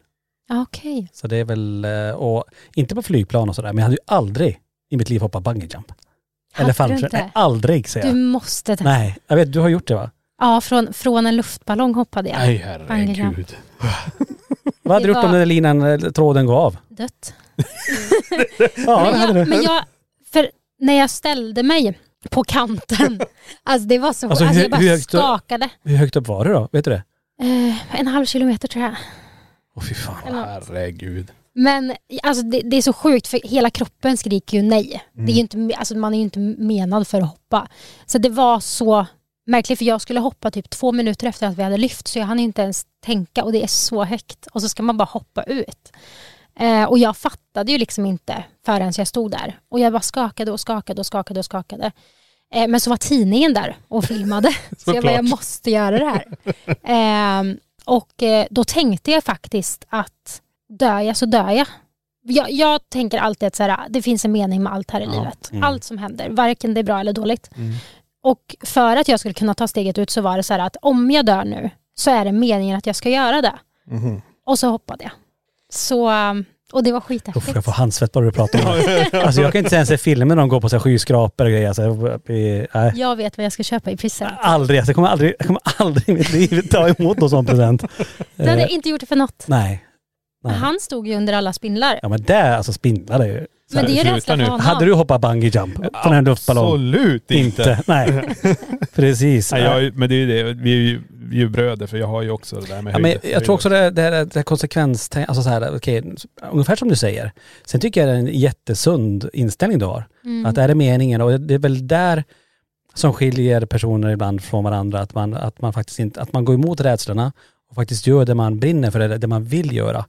Ja, Okej. Så det är väl, eh, och inte på flygplan och sådär, men jag hade ju aldrig i mitt liv hoppat bungee jump. Eller Hade du fallskärm. Nej, aldrig säger Du jag. måste testa. Nej, jag vet, du har gjort det va? Ja, från, från en luftballong hoppade jag. Nej herregud. Vad hade du gjort om den där linan, eller tråden går av? Dött. Ja, det men, hade jag, du. men jag, för när jag ställde mig på kanten, alltså det var så, Alltså, alltså, hur- jag bara hur skakade. Hur högt upp var det då? Vet du det? Eh, en halv kilometer tror jag. Åh fy fan. Herregud. Men alltså, det, det är så sjukt för hela kroppen skriker ju nej. Mm. Det är ju inte, alltså, man är ju inte menad för att hoppa. Så det var så märkligt för jag skulle hoppa typ två minuter efter att vi hade lyft så jag hann inte ens tänka och det är så högt och så ska man bara hoppa ut. Eh, och jag fattade ju liksom inte förrän jag stod där och jag bara skakade och skakade och skakade och skakade. Eh, men så var tidningen där och filmade så jag bara, jag måste göra det här. Eh, och eh, då tänkte jag faktiskt att dör jag så dör jag. Jag, jag tänker alltid att så här, det finns en mening med allt här i Ja, livet. mm. Allt som händer, varken det är bra eller dåligt. Mm. Och för att jag skulle kunna ta steget ut så var det så här att om jag dör nu så är det meningen att jag ska göra det. Mhm. Och så hoppade jag. Så, um, och det var Uff, skithäftigt. jag får handsvett bara du pratar om det. Alltså jag kan inte ens se filmer när de går på så här skyskrapor och grejer. Jag- vi- nej. Jag vet vad jag ska köpa i present. Aldrig, alltså, jag kommer aldrig, jag kommer aldrig i mitt liv ta emot någon sån present. Du hade Eh, inte gjort det för något. nej. Nej. Han stod ju under alla spindlar. Ja men det, alltså spindlar är ju... så Men det är rädsla nu. för honom. Hade du hoppat bungee jump från en luftballong? Absolut inte. Inte. Nej. Precis. Nej, jag, men det är ju det, vi är ju, vi är ju bröder för jag har ju också det där med Ja, men höjden. jag tror också det, det, här- det här konsekvens, alltså så här, okej, ungefär som du säger. Sen tycker jag det är en jättesund inställning du har. Mm. Att är det meningen och det är väl där som skiljer personer ibland från varandra, att man, att man faktiskt inte, att man går emot rädslorna och faktiskt gör det man brinner för, det, det man vill göra.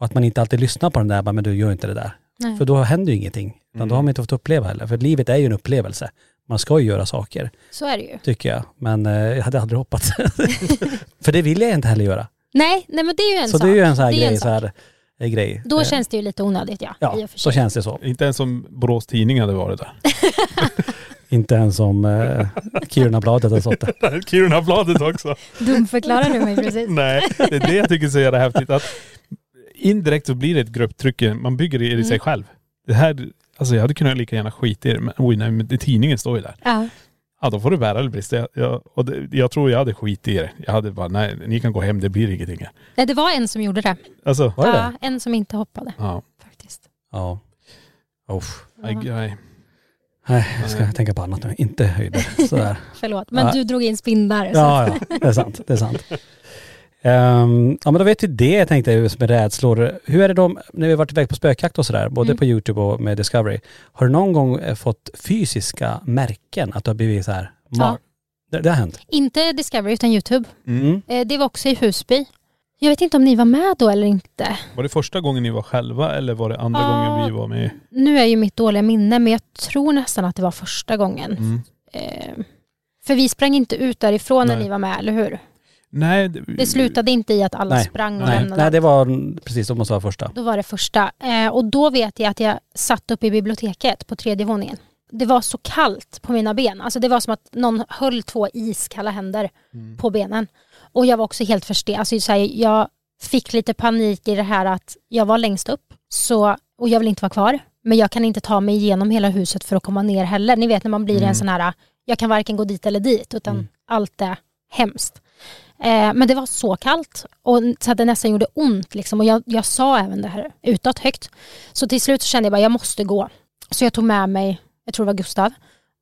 Och att man inte alltid lyssnar på den där, bara, men du gör inte det där. Nej. För då händer ju ingenting. Utan Då har man inte fått uppleva heller. För livet är ju en upplevelse. Man ska ju göra saker, Så är det ju. tycker jag. Men eh, jag hade aldrig hoppats. för det vill jag inte heller göra. Nej, nej men det är ju en så sak. det är ju en sån här Det grej, en så här, eh, grej. Då Eh, känns det ju lite onödigt ja. Ja, så känns det så. Inte ens som Borås Tidning hade varit där. Inte ens som eh, Kirunabladet har stått där. Kirunabladet också. Dumförklarar du mig precis? Nej, det är det jag tycker är så jävla häftigt. Att indirekt så blir det ett grupptryck, man bygger det i Mm. sig själv. Det här, alltså jag hade kunnat lika gärna skita i det, men oj nej, men det, tidningen står ju där. Ja. Ja då får du bära eller brista. Jag, jag, och det, jag tror jag hade skit i det. Jag hade bara, nej ni kan gå hem, det blir ingenting. Nej, det var en som gjorde det. Alltså, Var det ja, det? en som inte hoppade ja. faktiskt. Ja. Uff. Nej, nej. Nej, jag ska tänka på annat nu. Inte höjder. Sådär. Förlåt, men Ja. du drog in spindlar. så- Ja, ja. Det är sant. Det är sant. Ehm, ja men då vet vi det tänkte jag med rädslor. Hur är det då när vi har varit iväg på spökjakt och sådär, både Mm. på YouTube och med Discovery. Har du någon gång eh, fått fysiska märken? Att du har blivit så här, Ja. det, det har hänt? Inte Discovery utan YouTube. Mm. Eh, Det var också i Husby. Jag vet inte om ni var med då eller inte. Var det första gången ni var själva eller var det andra Ja. gången vi var med? Nu är ju mitt dåliga minne men jag tror nästan att det var första gången. Mm. Eh, För vi sprang inte ut därifrån när Nej. ni var med, eller hur? Nej. Det, Det slutade inte i att alla Nej. sprang och Nej. lämnade. Nej, det var precis, det måste vara första. Då var det första. Eh, och då vet jag att jag satt uppe i biblioteket på tredje våningen. Det var så kallt på mina ben. Alltså det var som att någon höll två iskalla händer Mm. på benen. Och jag var också helt förstel. Alltså så här, jag fick lite panik i det här att jag var längst upp så, och jag vill inte vara kvar. Men jag kan inte ta mig igenom hela huset för att komma ner heller. Ni vet när man blir Mm. en sån här, jag kan varken gå dit eller dit utan Mm. allt är hemskt. Eh, men det var så kallt och så att det nästan gjorde ont. Liksom. Och jag, jag sa även det här utåt högt. Så till slut så kände jag bara, jag måste gå. Så jag tog med mig, jag tror det var Gustav,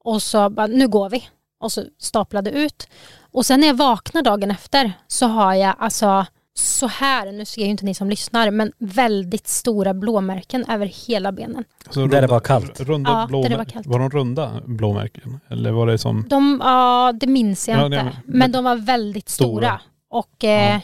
och så bara, nu går vi. Och så staplade ut. Och sen när jag vaknar dagen efter så har jag alltså så här, nu ser ju inte ni som lyssnar, men väldigt stora blåmärken över hela benen. Så Där det var kallt. Runda Ja, blå, där det var kallt. var de runda blåmärken? Eller var det som... De, ja, det minns jag Ja, inte. nej, men, men- de var väldigt stora. Stora. Och eh, Ja.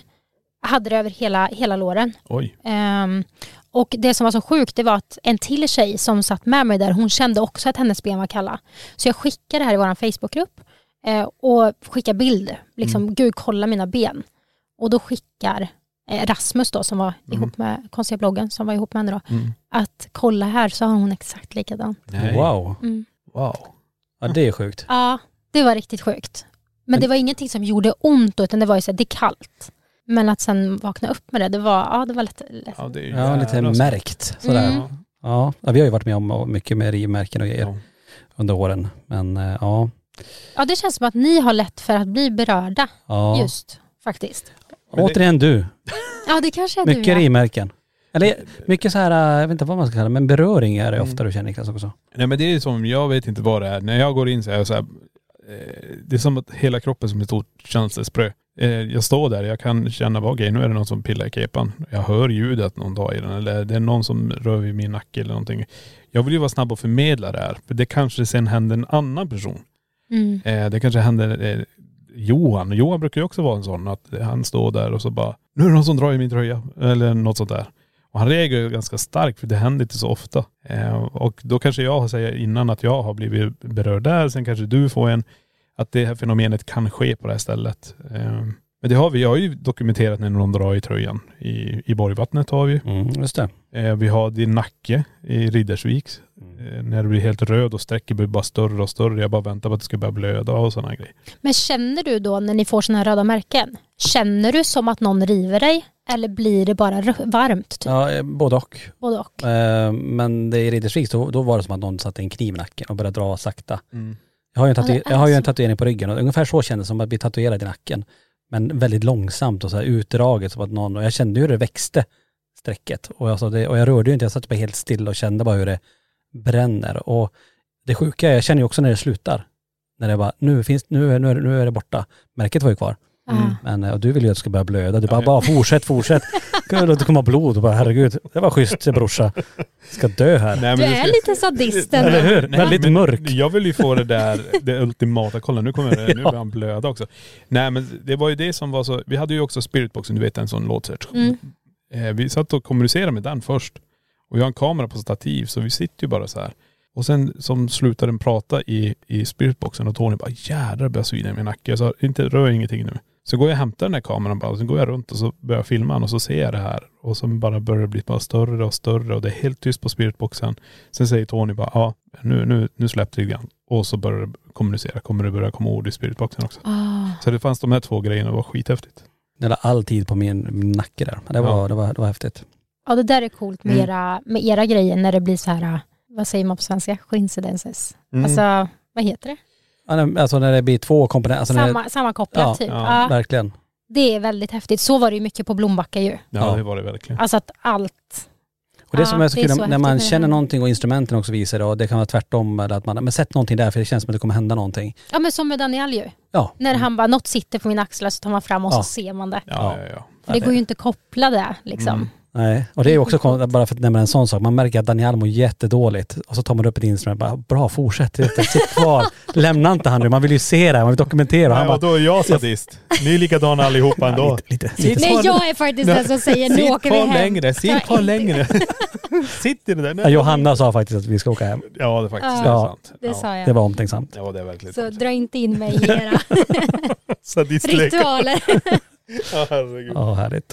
hade det över hela, hela låren. Oj. Ehm, och det som var så sjukt det var att en till tjej som satt med mig där, hon kände också att hennes ben var kalla. Så jag skickade det här i vår Facebookgrupp eh, och skickade bild. Liksom, Mm. gud kolla mina ben. Och då skickar eh, Rasmus då som var Mm. ihop med konstiga bloggen som var ihop med henne då. Mm. Att kolla här så har hon exakt likadan. Nej. Wow. Mm. Wow. Ja det är sjukt. Ja, det var riktigt sjukt. Men, Men- det var ingenting som gjorde ont utan det var ju så här, det är kallt. Men att sen vakna upp med det, det var, ja, det var lätt. lätt. Ja, det är ju Ja, lite märkt sådär. Mm. Ja. ja, vi har ju varit med om mycket med rivmärken och grejer Ja. under åren. Men eh, ja, Ja, det känns som att ni har lätt för att bli berörda ja. just faktiskt. Men återigen du. Ja, det kanske är Mycket du ja. rivmärken. Eller mycket så här, jag vet inte vad man ska kalla det, men beröring är det Mm. ofta du känner Niklas också. Nej men det är som, jag vet inte vad det är. När jag går in så är jag så här, eh, det är som att hela kroppen som ett stort känselsprö. Eh, jag står där, jag kan känna, vad okej nu är det någon som pillar i kepan. Jag hör ljudet någon tar i den eller det är någon som rör vid min nacke eller någonting. Jag vill ju vara snabb och förmedla det här. För det kanske sen händer en annan person. Mm. Eh, det kanske händer Johan. Johan brukar ju också vara en sån att han står där och så bara, nu är det någon som drar i min tröja. Eller något sånt där. Och han reagerar ju ganska starkt för det händer inte så ofta. Eh, och då kanske jag säger innan att jag har blivit berörd där, sen kanske du får en, att det här fenomenet kan ske på det här stället. Eh, men det har vi, jag har ju dokumenterat när någon drar i tröjan. I, i Borgvattnet har vi. Mm, just det. Eh, vi har din nacke i Riddersvik. Eh, när du blir helt röd och sträcker blir bara större och större. Jag bara väntar på att det ska börja blöda och sådana grejer. Men känner du då när ni får sådana här röda märken, känner du som att någon river dig eller blir det bara varmt? Typ? Ja, eh, både och. Både och. Eh, Men det i Riddersvik då, då var det som att någon satte en kniv i nacken och började dra sakta. Jag har ju en, Ja, tatu- det är jag har ju en tatuering på ryggen och ungefär så kändes det som att bli tatuerad i nacken. Men väldigt långsamt och så här utdraget som att någon, och jag kände ju hur det växte strecket. Och jag, sa det, och jag rörde ju inte, jag satt bara helt still och kände bara hur det bränner. Och det sjuka är, jag känner ju också när det slutar. När det bara, nu finns, nu nu nu är det borta. Märket var ju kvar. Ah. Men eh, och du vill ju att det ska börja blöda. Du bara, bara fortsätt, fortsätt. Gud, Det kommer blod och bara herregud, det var schysst brorsa. Ska dö här. Nej, Du är ska- lite sadist ändå. Eller hur? Nej, Väldigt mörk. Jag vill ju få det där, det ultimata, kolla nu kommer det, nu Ja. börjar han blöda också. Nej men det var ju det som var så, vi hade ju också spiritboxen, du vet en sån låtsättning. Mm. Eh, vi satt och kommunicerade med den först. Och vi har en kamera på stativ så vi sitter ju bara så här. Och sen som slutade den prata i, i spiritboxen och Tony bara jädrar börjar svida i min nacke. Jag sa inte rör ingenting nu. Så går jag och hämtar den här kameran bara och så går jag runt och så börjar jag filma och så ser jag det här. Och så bara börjar det bli bara större och större och det är helt tyst på spiritboxen. Sen säger Tony bara ja nu, nu, nu släppte det grann. Och så börjar det kommunicera. Kommer det börja komma ord i spiritboxen också. Ah. Så det fanns de här två grejerna och det var skithäftigt. Jag la all tid på min, min nacke där. Det var, Ja. det var, det var häftigt. Ja det där är coolt med, Mm. era, med era grejer när det blir så här, vad säger man på svenska? Coincidences. Mm. Alltså, vad heter det? Alltså när det blir två komponenter. Alltså Samma, sammankopplat Ja, typ. ja, Ja, Verkligen. det är väldigt häftigt. Så var det ju mycket på Blombacka ju. Ja, Ja. det var det verkligen. Alltså att allt. Och det Ja, som är så det är kul så när man det känner någonting och instrumenten också visar det och det kan vara tvärtom eller att man, men sätt någonting där för det känns som att det kommer hända någonting. Ja men som med Daniel ju. Ja. När han bara, något sitter på min axlar så tar man fram och Ja. så ser man det. Ja, ja, ja. För det går ju inte att koppla det liksom. Mm. Nej, och det är ju också kon- bara för att nämna en sån sak. Man märker att Daniel mår jättedåligt och så tar man upp ett instrument och bara, bra fortsätt, sitt kvar. Lämna inte han nu, man vill ju se det här, man vill dokumentera. Han Nej, och bara, då är jag sadist. Ni är likadana allihopa ändå. lite, lite, lite. Nej jag är faktiskt den som säger nu åker vi hem. längre, sitt kvar längre. Sitt i det där. Ja, Johanna sa faktiskt att vi ska åka hem. Ja det faktiskt Ja, det är Ja. sant. Det ja. sa jag. Det var omtänksamt. Ja det är verkligen Så sant. dra inte in mig i era ritualer. Ja, herregud. Ja, härligt.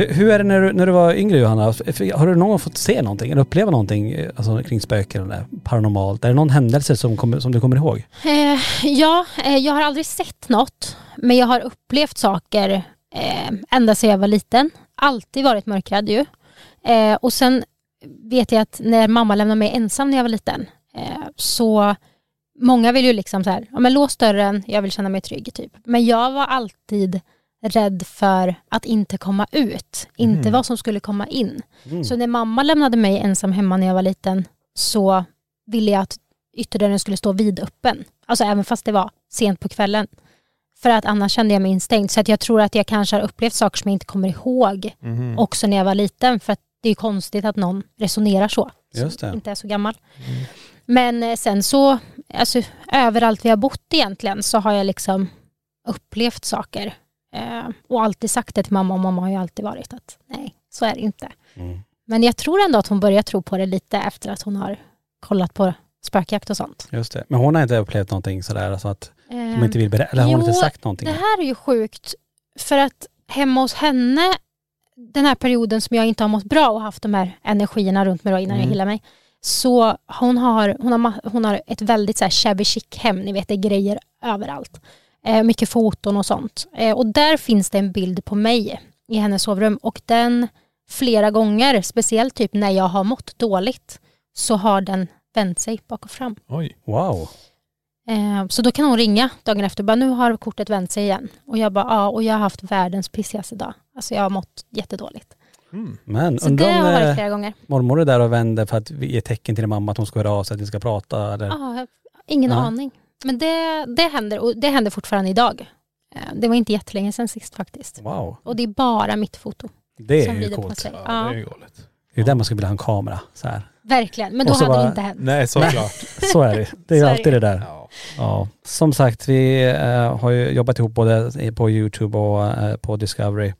Hur, hur är det när du, när du var yngre Johanna? Har du någon gång fått se någonting eller uppleva någonting eh, alltså, kring spöken eller paranormalt? Är det någon händelse som, kommer, som du kommer ihåg? Eh, ja, eh, jag har aldrig sett något. Men jag har upplevt saker eh, ända sedan jag var liten. Alltid varit mörkrädd ju. Eh, och sen vet jag att när mamma lämnade mig ensam när jag var liten eh, så många vill ju liksom så här, ja men lås dörren, jag vill känna mig trygg typ. Men jag var alltid rädd för att inte komma ut, inte Mm. vad som skulle komma in. Så när mamma lämnade mig ensam hemma när jag var liten så ville jag att ytterdörren skulle stå vidöppen. Alltså även fast det var sent på kvällen. För att annars kände jag mig instängd. Så att jag tror att jag kanske har upplevt saker som jag inte kommer ihåg Mhm. också när jag var liten. För att det är konstigt att någon resonerar så. Just Som det. inte är så gammal. Men eh, sen så, alltså överallt vi har bott egentligen så har jag liksom upplevt saker. Eh, och alltid sagt det till mamma och mamma har ju alltid varit att nej, så är det inte. Mm. Men jag tror ändå att hon börjar tro på det lite efter att hon har kollat på spökjakt och sånt. Just det. Men hon har inte upplevt någonting sådär, alltså att hon Ehm, inte vill berätta, eller har hon inte sagt någonting? Det här är ju sjukt för att hemma hos henne, den här perioden som jag inte har mått bra och haft de här energierna runt mig då innan jag Mm. healade mig. Så hon har, hon har, hon har ett väldigt så här shabby chic hem, ni vet det är grejer överallt. Eh, mycket foton och sånt. Eh, och där finns det en bild på mig i hennes sovrum och den flera gånger, speciellt typ när jag har mått dåligt, så har den vänt sig bak och fram. Oj. Wow. Eh, Så då kan hon ringa dagen efter och bara nu har kortet vänt sig igen. Och jag bara ja och jag har haft världens pissigaste dag. Alltså jag har mått jättedåligt. Mm. Men Så undrar det har varit flera gånger. mormor är där och vänder för att ge tecken till din mamma att hon ska höra av sig, att ni ska prata eller? Ja, ingen Ja. aning. Men det, det händer och det händer fortfarande idag. Eh, Det var inte jättelänge sedan sist faktiskt. Wow. Och det är bara mitt foto Det som är ju coolt. sig. Ja, Ja, det är galet. Det är där man skulle vilja ha en kamera. Så här. verkligen. Men då hade bara- det inte hänt. Nej, såklart. Så är det. Det är ju alltid det där. Ja. Ja. Som sagt, vi eh, har ju jobbat ihop både på YouTube och eh, på Discovery.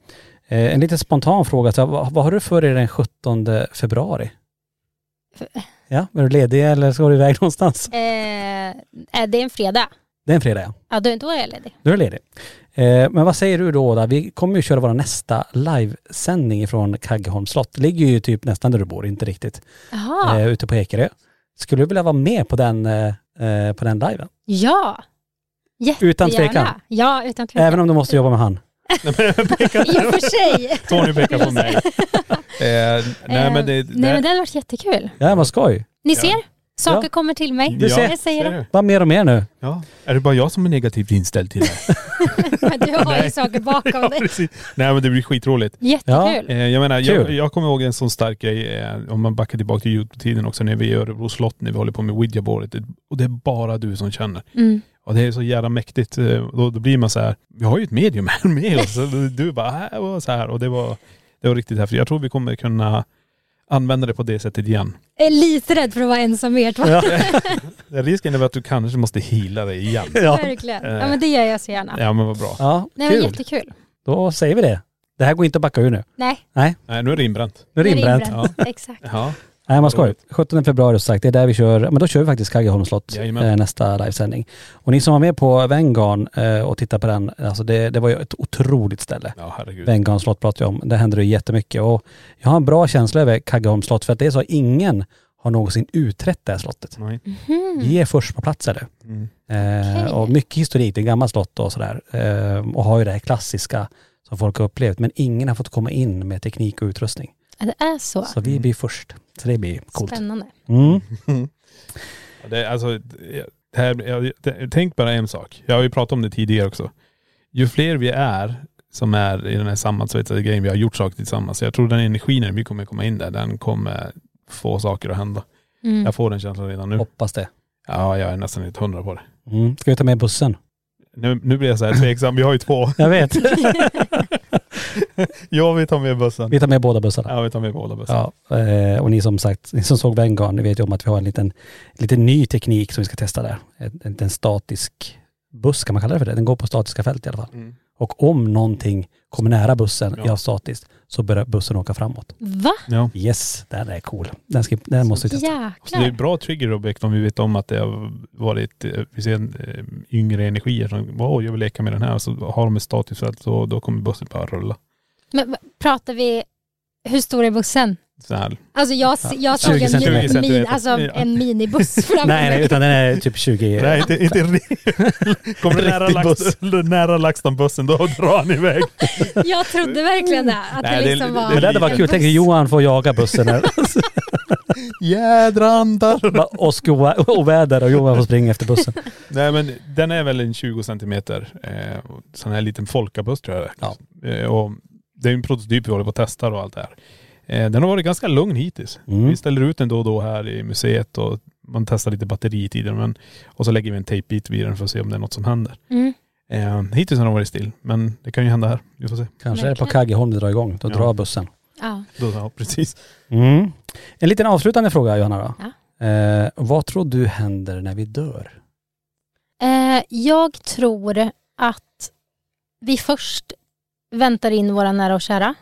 En lite spontan fråga, så, vad, vad har du för dig den 17 februari? Ja, är du ledig eller ska du iväg någonstans? Eh, är det är en fredag? Det är en fredag ja. Ja, då, då är jag ledig. Du är ledig. Eh, men vad säger du då? då? Vi kommer ju köra vår nästa livesändning från Kaggeholms slott. Det ligger ju typ nästan där du bor, inte riktigt. Jaha, Eh, ute på Ekerö. Skulle du vilja vara med på den, eh, eh, på den liven? ja. Utan Jättegärna. tvekan. Ja, utan tvekan. Även om du måste jobba med han? I och för sig. Tony pekar på mig. Eh, nej men det... Eh, Nej men det hade varit jättekul. Ja, vad skoj. Ni ser, saker Ja. kommer till mig. Du ser. Jag säger det. Bara mer och mer nu. Ja. Är det bara jag som är negativt inställd till det? Men du har ju saker bakom ja, dig. precis. Nej men det blir skitroligt. Jättekul. Eh, jag menar, jag, Kul. jag kommer ihåg en sån stark grej, eh, om man backar tillbaka till Youtube-tiden också, när vi i Örebro slott, när vi håller på med Ouija-bordet. Och det är bara du som känner. Mm. Och det är så jävla mäktigt. Eh, Då, då blir man så här, vi har ju ett medium här med oss. Du bara, här och så här. Och det var, det var riktigt häftigt. Jag tror vi kommer kunna använda det på det sättet igen. Är lite rädd för att vara ensam med er två. Risken är att du kanske måste hila dig igen. Ja. Verkligen. Ja men det gör jag så gärna. Ja men vad bra. Ja, Nej men kul. jättekul. Då säger vi det. Det här går inte att backa ur nu. Nej, Nej nu är det inbränt. Nu är det inbränt. inbränt. Exakt. Ja. Nej man skoj. 17 februari som sagt, det är där vi kör, men då kör vi faktiskt Kaggeholms slott Jajamän. eh, nästa livesändning. Och ni som var med på Vengarn eh, och tittade på den, alltså det, det var ju ett otroligt ställe. Ja herregud. Vengarns slott pratar jag om. Det händer det jättemycket och jag har en bra känsla över Kaggeholms slott för att det är så att ingen har någonsin utrett det här slottet. Nej. Mhm. Vi är först på plats är det. Mm. Eh, Okej. Och mycket historik, det är gammalt slott och sådär. Eh, och har ju det här klassiska som folk har upplevt. Men ingen har fått komma in med teknik och utrustning. Ja, Det är så. Så vi blir först. Så det blir coolt. Spännande. Mm. Det, alltså, det här, jag, det, tänk bara en sak. Jag har ju pratat om det tidigare också. Ju fler vi är som är i den här sammansvetsade grejen, vi har gjort saker tillsammans. Jag tror den energin när vi kommer komma in där, den kommer få saker att hända. Mm. Jag får den känslan redan nu. Hoppas det. Ja, jag är nästan helt hundra på det. Mm. Ska vi ta med bussen? Nu, nu blir jag så här tveksam. Vi har ju två. Jag vet. ja, vi tar med bussen. vi tar med båda bussarna. Ja, vi tar med båda bussarna. Ja, eh, och ni som sagt, ni som såg Vanguard, ni vet ju om att vi har en liten, liten ny teknik som vi ska testa där. En, en, en statisk buss kan man kalla det för det. Den går på statiska fält i alla fall. Mm. Och om någonting kommer nära bussen, Ja. ja. statiskt, så börjar bussen åka framåt. Va? Ja. Yes, den är cool. Den, ska, den måste vi testa. Så det är bra triggerobjekt om vi vet om att det har varit, eh, vi ser eh, yngre energier som, åh jag vill leka med den här. Så har de ett statiskt fält så då kommer bussen bara rulla. Men pratar vi, hur stor är bussen? Så här. Alltså jag, jag såg 20 en, min, min, alltså Ja. en minibuss framför Nej, nej, mig. utan den är typ 20. Nej, inte, inte Kommer du nära, Lax, nära LaxTon-bussen, då drar han iväg. Jag trodde verkligen det. Att Nej, det det- liksom var Men det hade varit kul. Tänk Johan får jaga bussen här. Jädrandar! Åska och oväder och Johan får springa efter bussen. Nej men den är väl en 20 centimeter, eh, sån här liten folkabuss tror jag det är. eh, och Det är en prototyp vi håller på att testa och allt det här. Eh, den har varit ganska lugn hittills. Mm. Vi ställer ut den då och då här i museet och man testar lite batteritider men, och så lägger vi en tejpbit vid den för att se om det är något som händer. Mm. Eh, hittills har den varit still men det kan ju hända här. Vi får se. Kanske är det på. Kaggeholm det drar igång. Då Ja. drar bussen. Ja. Då, ja, precis. Mm. En liten avslutande fråga Johanna då. Ja. Eh, vad tror du händer när vi dör? Eh, jag tror att vi först väntar in våra nära och kära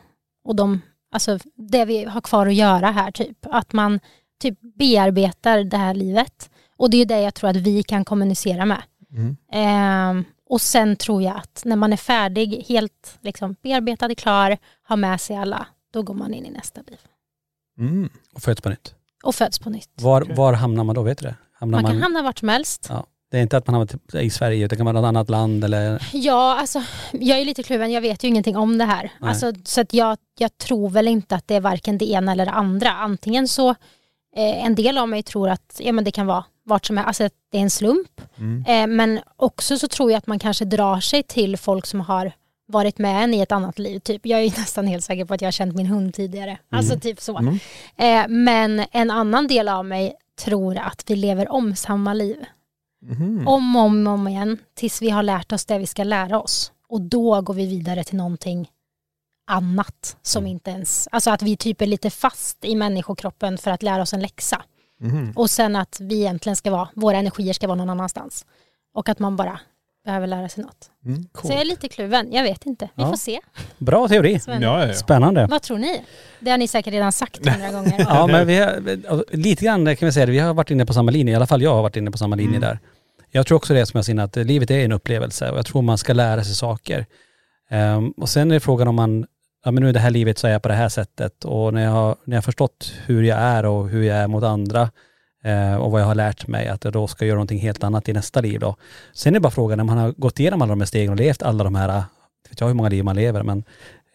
och de, alltså det vi har kvar att göra här typ. Att man typ bearbetar det här livet. Och det är det jag tror att vi kan kommunicera med. Mm. Eh, och sen tror jag att när man är färdig, helt liksom bearbetad, klar, har med sig alla, då går man in i nästa liv. Mm. Och föds på nytt. Och föds på nytt. Var, var hamnar man då? Vet du det? Hamnar Man kan hamna vart som helst. Ja. Det är inte att man hamnar typ i Sverige utan det kan vara något annat land eller... Ja, alltså jag är lite kluven. Jag vet ju ingenting om det här. Nej. Alltså, så att jag, jag tror väl inte att det är varken det ena eller det andra. Antingen så, eh, en del av mig tror att ja, men det kan vara vart som helst, alltså att det är en slump. Mm. Eh, men också så tror jag att man kanske drar sig till folk som har varit med en i ett annat liv. Typ. Jag är ju nästan helt säker på att jag har känt min hund tidigare. Alltså typ så. Mm. Eh, men en annan del av mig tror att vi lever om samma liv. Mhm. Om och om, om igen tills vi har lärt oss det vi ska lära oss. Och då går vi vidare till någonting annat som Mm. inte ens, alltså att vi typ är lite fast i människokroppen för att lära oss en läxa. Mhm. Och sen att vi egentligen ska vara, våra energier ska vara någon annanstans. Och att man bara behöver lära sig något. Mm. Så jag är lite kluven, jag vet inte. Vi Ja. får se. Bra teori. Spännande. Ja, ja, ja. Spännande. Vad tror ni? Det har ni säkert redan sagt hundra gånger. Ja men vi har, lite grann kan vi säga det, vi har varit inne på samma linje, i alla fall jag har varit inne på samma linje Mm. där. Jag tror också det som jag säger att livet är en upplevelse och jag tror man ska lära sig saker. Ehm, och sen är frågan om man, ja men nu i det här livet så är jag på det här sättet och när jag har, när jag har förstått hur jag är och hur jag är mot andra och vad jag har lärt mig att jag då ska göra någonting helt annat i nästa liv då. Sen är bara frågan när man har gått igenom alla de här stegen och levt alla de här, inte vet jag hur många liv man lever men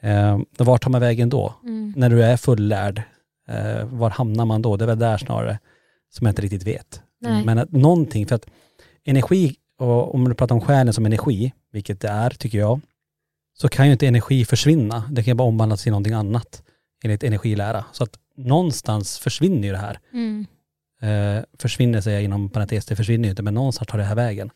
eh, vart tar man vägen då? Mm. när du är fullärd, eh, var hamnar man då? Det är väl där snarare som jag inte riktigt vet. Nej. Men att någonting, för att energi, och om du pratar om själen som energi, vilket det är tycker jag, så kan ju inte energi försvinna. Det kan ju bara omvandlas till någonting annat enligt energilära. Så att någonstans försvinner ju det här. Mm. Eh, försvinner säger jag inom parentes, det försvinner ju inte, men någonstans tar det här vägen.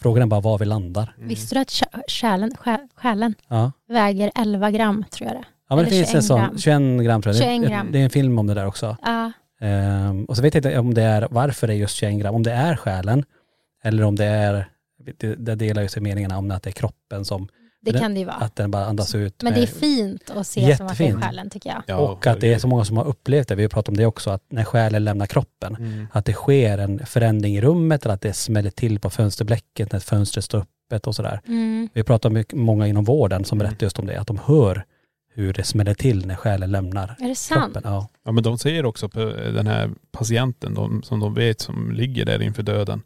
Frågan är bara var vi landar. Visste du att själen, sjä- själen Ja, väger 11 gram tror jag det ja men det finns en 21 sån, gram. 21 gram tror jag. 21 Det, gram. det är en film om det där också. Ja, Ehm, och så vet jag inte om det är varför det är just 21 gram, om det är själen eller om det är, det, det delar ju sig meningarna om att det är kroppen som, det Den- kan det ju vara. att den bara andas ut. Men det är fint att se som att det är Jättefint. själen tycker jag. Ja, och att det är så många som har upplevt det, vi har pratat om det också, att när själen lämnar kroppen, Mm. att det sker en förändring i rummet eller att det smäller till på fönsterblecket när fönstret står öppet och sådär. Mm. Vi pratar med många inom vården som Mm. berättar just om det, att de hör hur det smäller till när själen lämnar Är det sant? kroppen. Ja. Ja men de säger också på den här patienten de, som de vet som ligger där inför döden.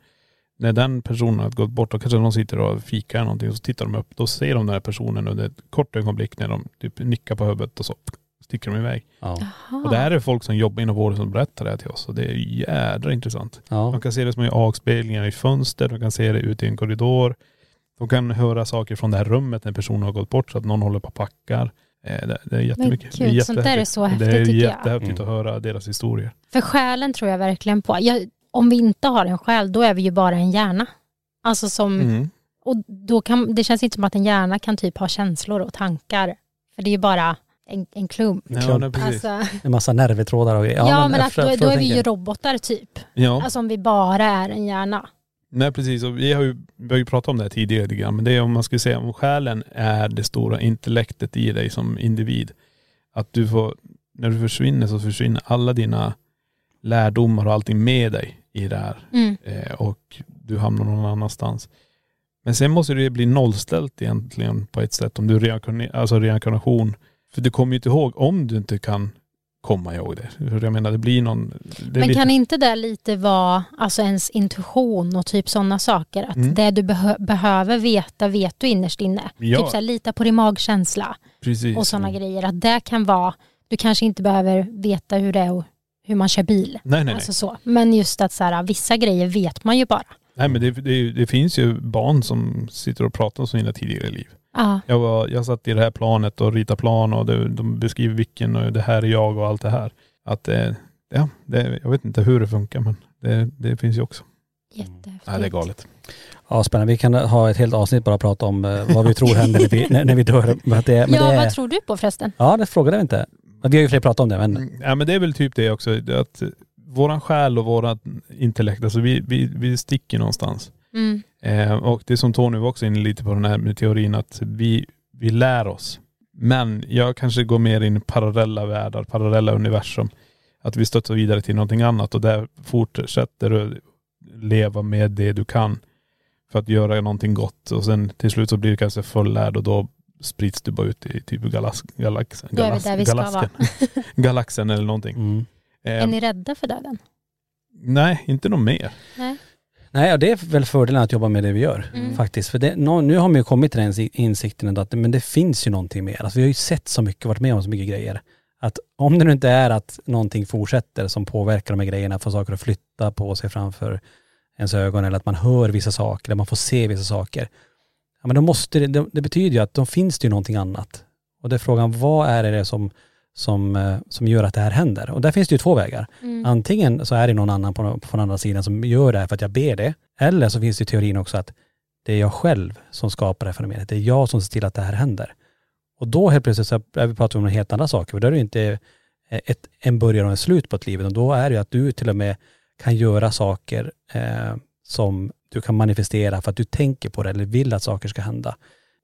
När den personen har gått bort, då kanske de sitter och fikar eller någonting och så tittar de upp. Då ser de den här personen under ett kort ögonblick när de typ nickar på huvudet och så sticker de iväg. Ja. Och det här är folk som jobbar inom vården som berättar det här till oss. Och det är jädra intressant. Ja. De kan se det som i avspeglingar i fönster, de kan se det ute i en korridor. De kan höra saker från det här rummet när personen har gått bort så att någon håller på och packar. Eh, Det, det är jättemycket. gud, det är sånt där är jättehäftigt. så häftigt, Det är tycker jag. jättehäftigt Mm. att höra deras historier. För själen tror jag verkligen på. Jag, om vi inte har en själ, då är vi ju bara en hjärna. Alltså som, Mm. och då kan, det känns inte som att en hjärna kan typ ha känslor och tankar. För det är ju bara en, en klump. Ja, nej. Alltså, En massa nervtrådar och grejer. ja, men, jag att då, då är vi ju robotar typ. ja. Alltså om vi bara är en hjärna. Nej precis, och vi har ju, vi har ju pratat om det här tidigare lite grann, men det är om man skulle säga om själen är det stora intellektet i dig som individ. Att du får, när du försvinner så försvinner alla dina lärdomar och allting med dig i det här. Mm. Eh, och du hamnar någon annanstans. Men sen måste det bli nollställt egentligen på ett sätt om du reinkarnerar, alltså reinkarnation För du kommer ju inte ihåg om du inte kan komma ihåg det. För jag menar det blir någon... Det Men lite, kan inte det lite vara alltså ens intuition och typ sådana saker? Att Mm. det du behö- behöver veta vet du innerst inne. Ja. Typ så här, lita på din magkänsla precis. och sådana grejer. Att det kan vara, du kanske inte behöver veta hur det är och hur man kör bil. Nej, nej, nej. Alltså så. Men just att så här, vissa grejer vet man ju bara. nej men det, det, det finns ju barn som sitter och pratar om sina tidigare liv. Ja. Jag, var, jag satt i det här planet och ritade plan och det, de beskriver vilken och det här är jag och allt det här. Att det, ja, det, jag vet inte hur det funkar men det, det finns ju också. Jättehäftigt. Nej, det är galet. Ja spännande. Vi kan ha ett helt avsnitt bara prata om eh, vad vi tror händer när vi, när, när vi dör. Men det, men ja, det, vad tror du på förresten? Ja det frågade vi inte. Vi har ju fler pratat om det men Ja men det är väl typ det också. det Att våran själ och vårat intellekt, alltså vi, vi, vi sticker någonstans. Mm. Eh, och det som Tony var också inne lite på den här med teorin att vi, vi lär oss. Men jag kanske går mer in i parallella världar, parallella universum. Att vi stöter vidare till någonting annat och där fortsätter du leva med det du kan. För att göra någonting gott och sen till slut så blir du kanske fullärd och då sprids du bara ut i typ galax, galax, galax, där vi ska galaxen. galaxen eller någonting. mm. Eh, Är ni rädda för döden? Nej, inte något mer. Nej. Nej, det är väl fördelen att jobba med det vi gör Mm. faktiskt. För det, nu har man ju kommit till den insi- insikten att men det finns ju någonting mer. Alltså, vi har ju sett så mycket, varit med om så mycket grejer. Att om det nu inte är att någonting fortsätter som påverkar de här grejerna, får saker att flytta på sig framför ens ögon eller att man hör vissa saker, eller man får se vissa saker. Ja, men då måste det, det, det betyder ju att då finns det ju någonting annat. Och det är frågan, vad är det som, som, eh, som gör att det här händer? Och där finns det ju två vägar. Mm. Antingen så är det någon annan på, på den andra sidan som gör det här för att jag ber det. Eller så finns det teorin också att det är jag själv som skapar det här fenomenet. Det är jag som ser till att det här händer. Och då helt plötsligt så är vi pratar om helt andra saker. För då är det inte ett, en början och en slut på ett liv. Utan då är det ju att du till och med kan göra saker eh, som du kan manifestera för att du tänker på det eller vill att saker ska hända.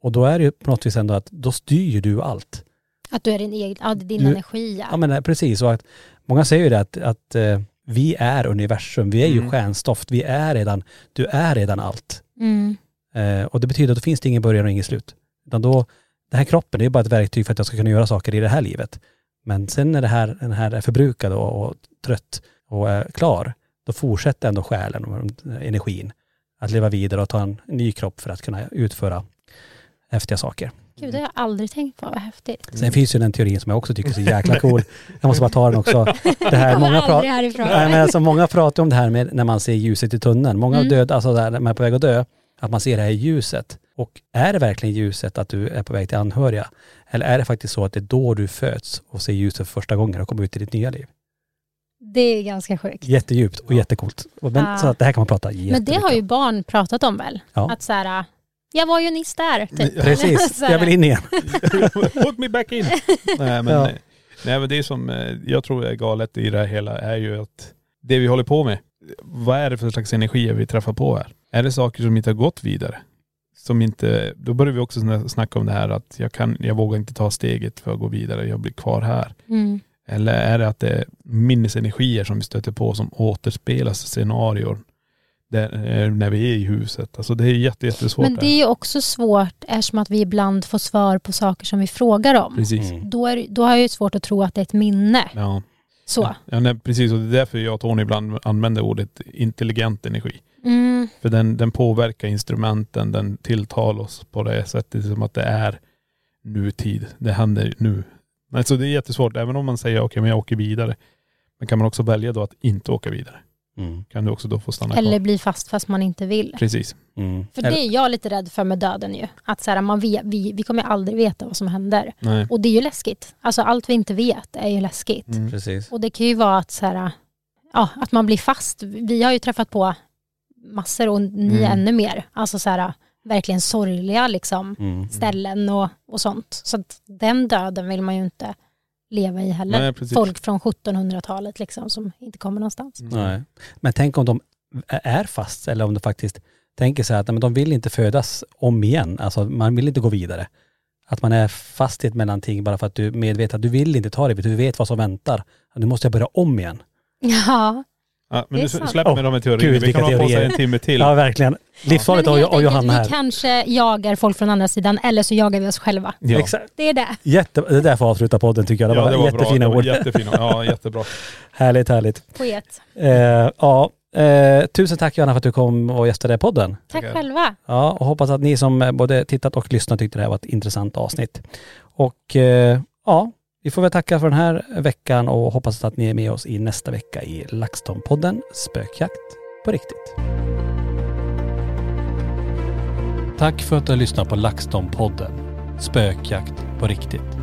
Och då är det ju på något vis ändå att då styr ju du allt. Att du är din egen, ja, din Du- energi ja. Ja men eh, precis. Och att, många säger ju det att, att eh, vi är universum, vi är ju Mm. stjärnstoft, vi är redan, du är redan allt. Mm. Eh, och det betyder att då finns det ingen början och ingen slut. Utan då, den här kroppen det är bara ett verktyg för att jag ska kunna göra saker i det här livet. Men sen när det här, den här är förbrukad och, och trött och är klar, då fortsätter ändå själen och energin att leva vidare och ta en ny kropp för att kunna utföra häftiga saker. Gud, det har jag aldrig tänkt på. Vad häftigt. Sen finns ju den teorin som jag också tycker är så jäkla cool. Jag måste bara ta den också. Det här, många, pra-. Nej, men alltså, många pratar om det här med när man ser ljuset i tunneln. Många Mm. död, alltså där, när man är på väg att dö, att man ser det här ljuset. Och är det verkligen ljuset att du är på väg till anhöriga? Eller är det faktiskt så att det är då du föds och ser ljuset för första gången och kommer ut i ditt nya liv? Det är ganska sjukt. Jättedjupt och jättecoolt. Och Men, Ah. Så att det här kan man prata Men det jättemycket har ju barn pratat om väl? Ja. Att så här, jag var ju nyss där. Typ. Precis, jag vill in igen. Put me back in. nej, men, Ja. nej, nej men det som eh, jag tror är galet i det här hela är ju att det vi håller på med, vad är det för slags energier vi träffar på här? Är det saker som inte har gått vidare? Som inte, då börjar vi också sna- snacka om det här att jag kan, jag vågar inte ta steget för att gå vidare, jag blir kvar här. Mm. Eller är det att det är minnesenergier som vi stöter på som återspelas i scenarier där, eh, när vi är i huset? Alltså det är jätte, jättesvårt. Men det är ju också svårt eftersom att vi ibland får svar på saker som vi frågar om. Precis. Mm. Då, är, då har jag ju svårt att tro att det är ett minne. Ja. Så. Ja, nej, precis, och det är därför jag och Tony ibland använder ordet intelligent energi. Mm. För den, den påverkar instrumenten, den tilltalar oss på det sättet som att det är nutid. Det händer nu. Men så det är jättesvårt, även om man säger okej men jag åker vidare. Men kan man också välja då att inte åka vidare? Mm. Kan du också då få stanna Eller kvar? bli fast fast man inte vill. Precis. Mm. För det är jag lite rädd för med döden ju. Att så här, man vet, vi, vi kommer aldrig veta vad som händer. Nej. Och det är ju läskigt. Alltså allt vi inte vet är ju läskigt. Mm. Precis. Och det kan ju vara att, så här, ja, att man blir fast. Vi har ju träffat på massor och ni Mm. ännu mer. Alltså så här, verkligen sorgliga liksom, Mm. ställen och, och sånt. Så att den döden vill man ju inte leva i heller. Nej. Folk från 1700-talet liksom, som inte kommer någonstans. Mm. Nej. Men tänk om de är fast eller om de faktiskt tänker sig att nej, men de vill inte födas om igen. Alltså man vill inte gå vidare. Att man är fast i ett mellanting bara för att du att du vill inte ta det, du vet vad som väntar. Nu måste jag börja om igen. Ja, Ja, men nu släpper vi Åh, de här teorierna. gud, Vi kan hålla på sig en timme till. Ja verkligen. Livsfarligt helt och Johanna här. Vi kanske jagar folk från andra sidan eller så jagar vi oss själva. Ja. Exakt. Det är det. Jätte, det där får avsluta podden tycker jag. Det Ja, var, det var jättefina bra. ord. Det var jättefina. Ja, jättebra. härligt, härligt. Poet. Eh, ja, eh, tusen tack Johanna för att du kom och gästade podden. Tack Tackar. själva. Ja, och hoppas att ni som eh, både tittat och lyssnat tyckte det här var ett intressant avsnitt. Och eh, ja, vi får väl tacka för den här veckan och hoppas att ni är med oss i nästa vecka i LaxTon-podden Spökjakt på riktigt. Tack för att du har lyssnat på LaxTon-podden Spökjakt på riktigt.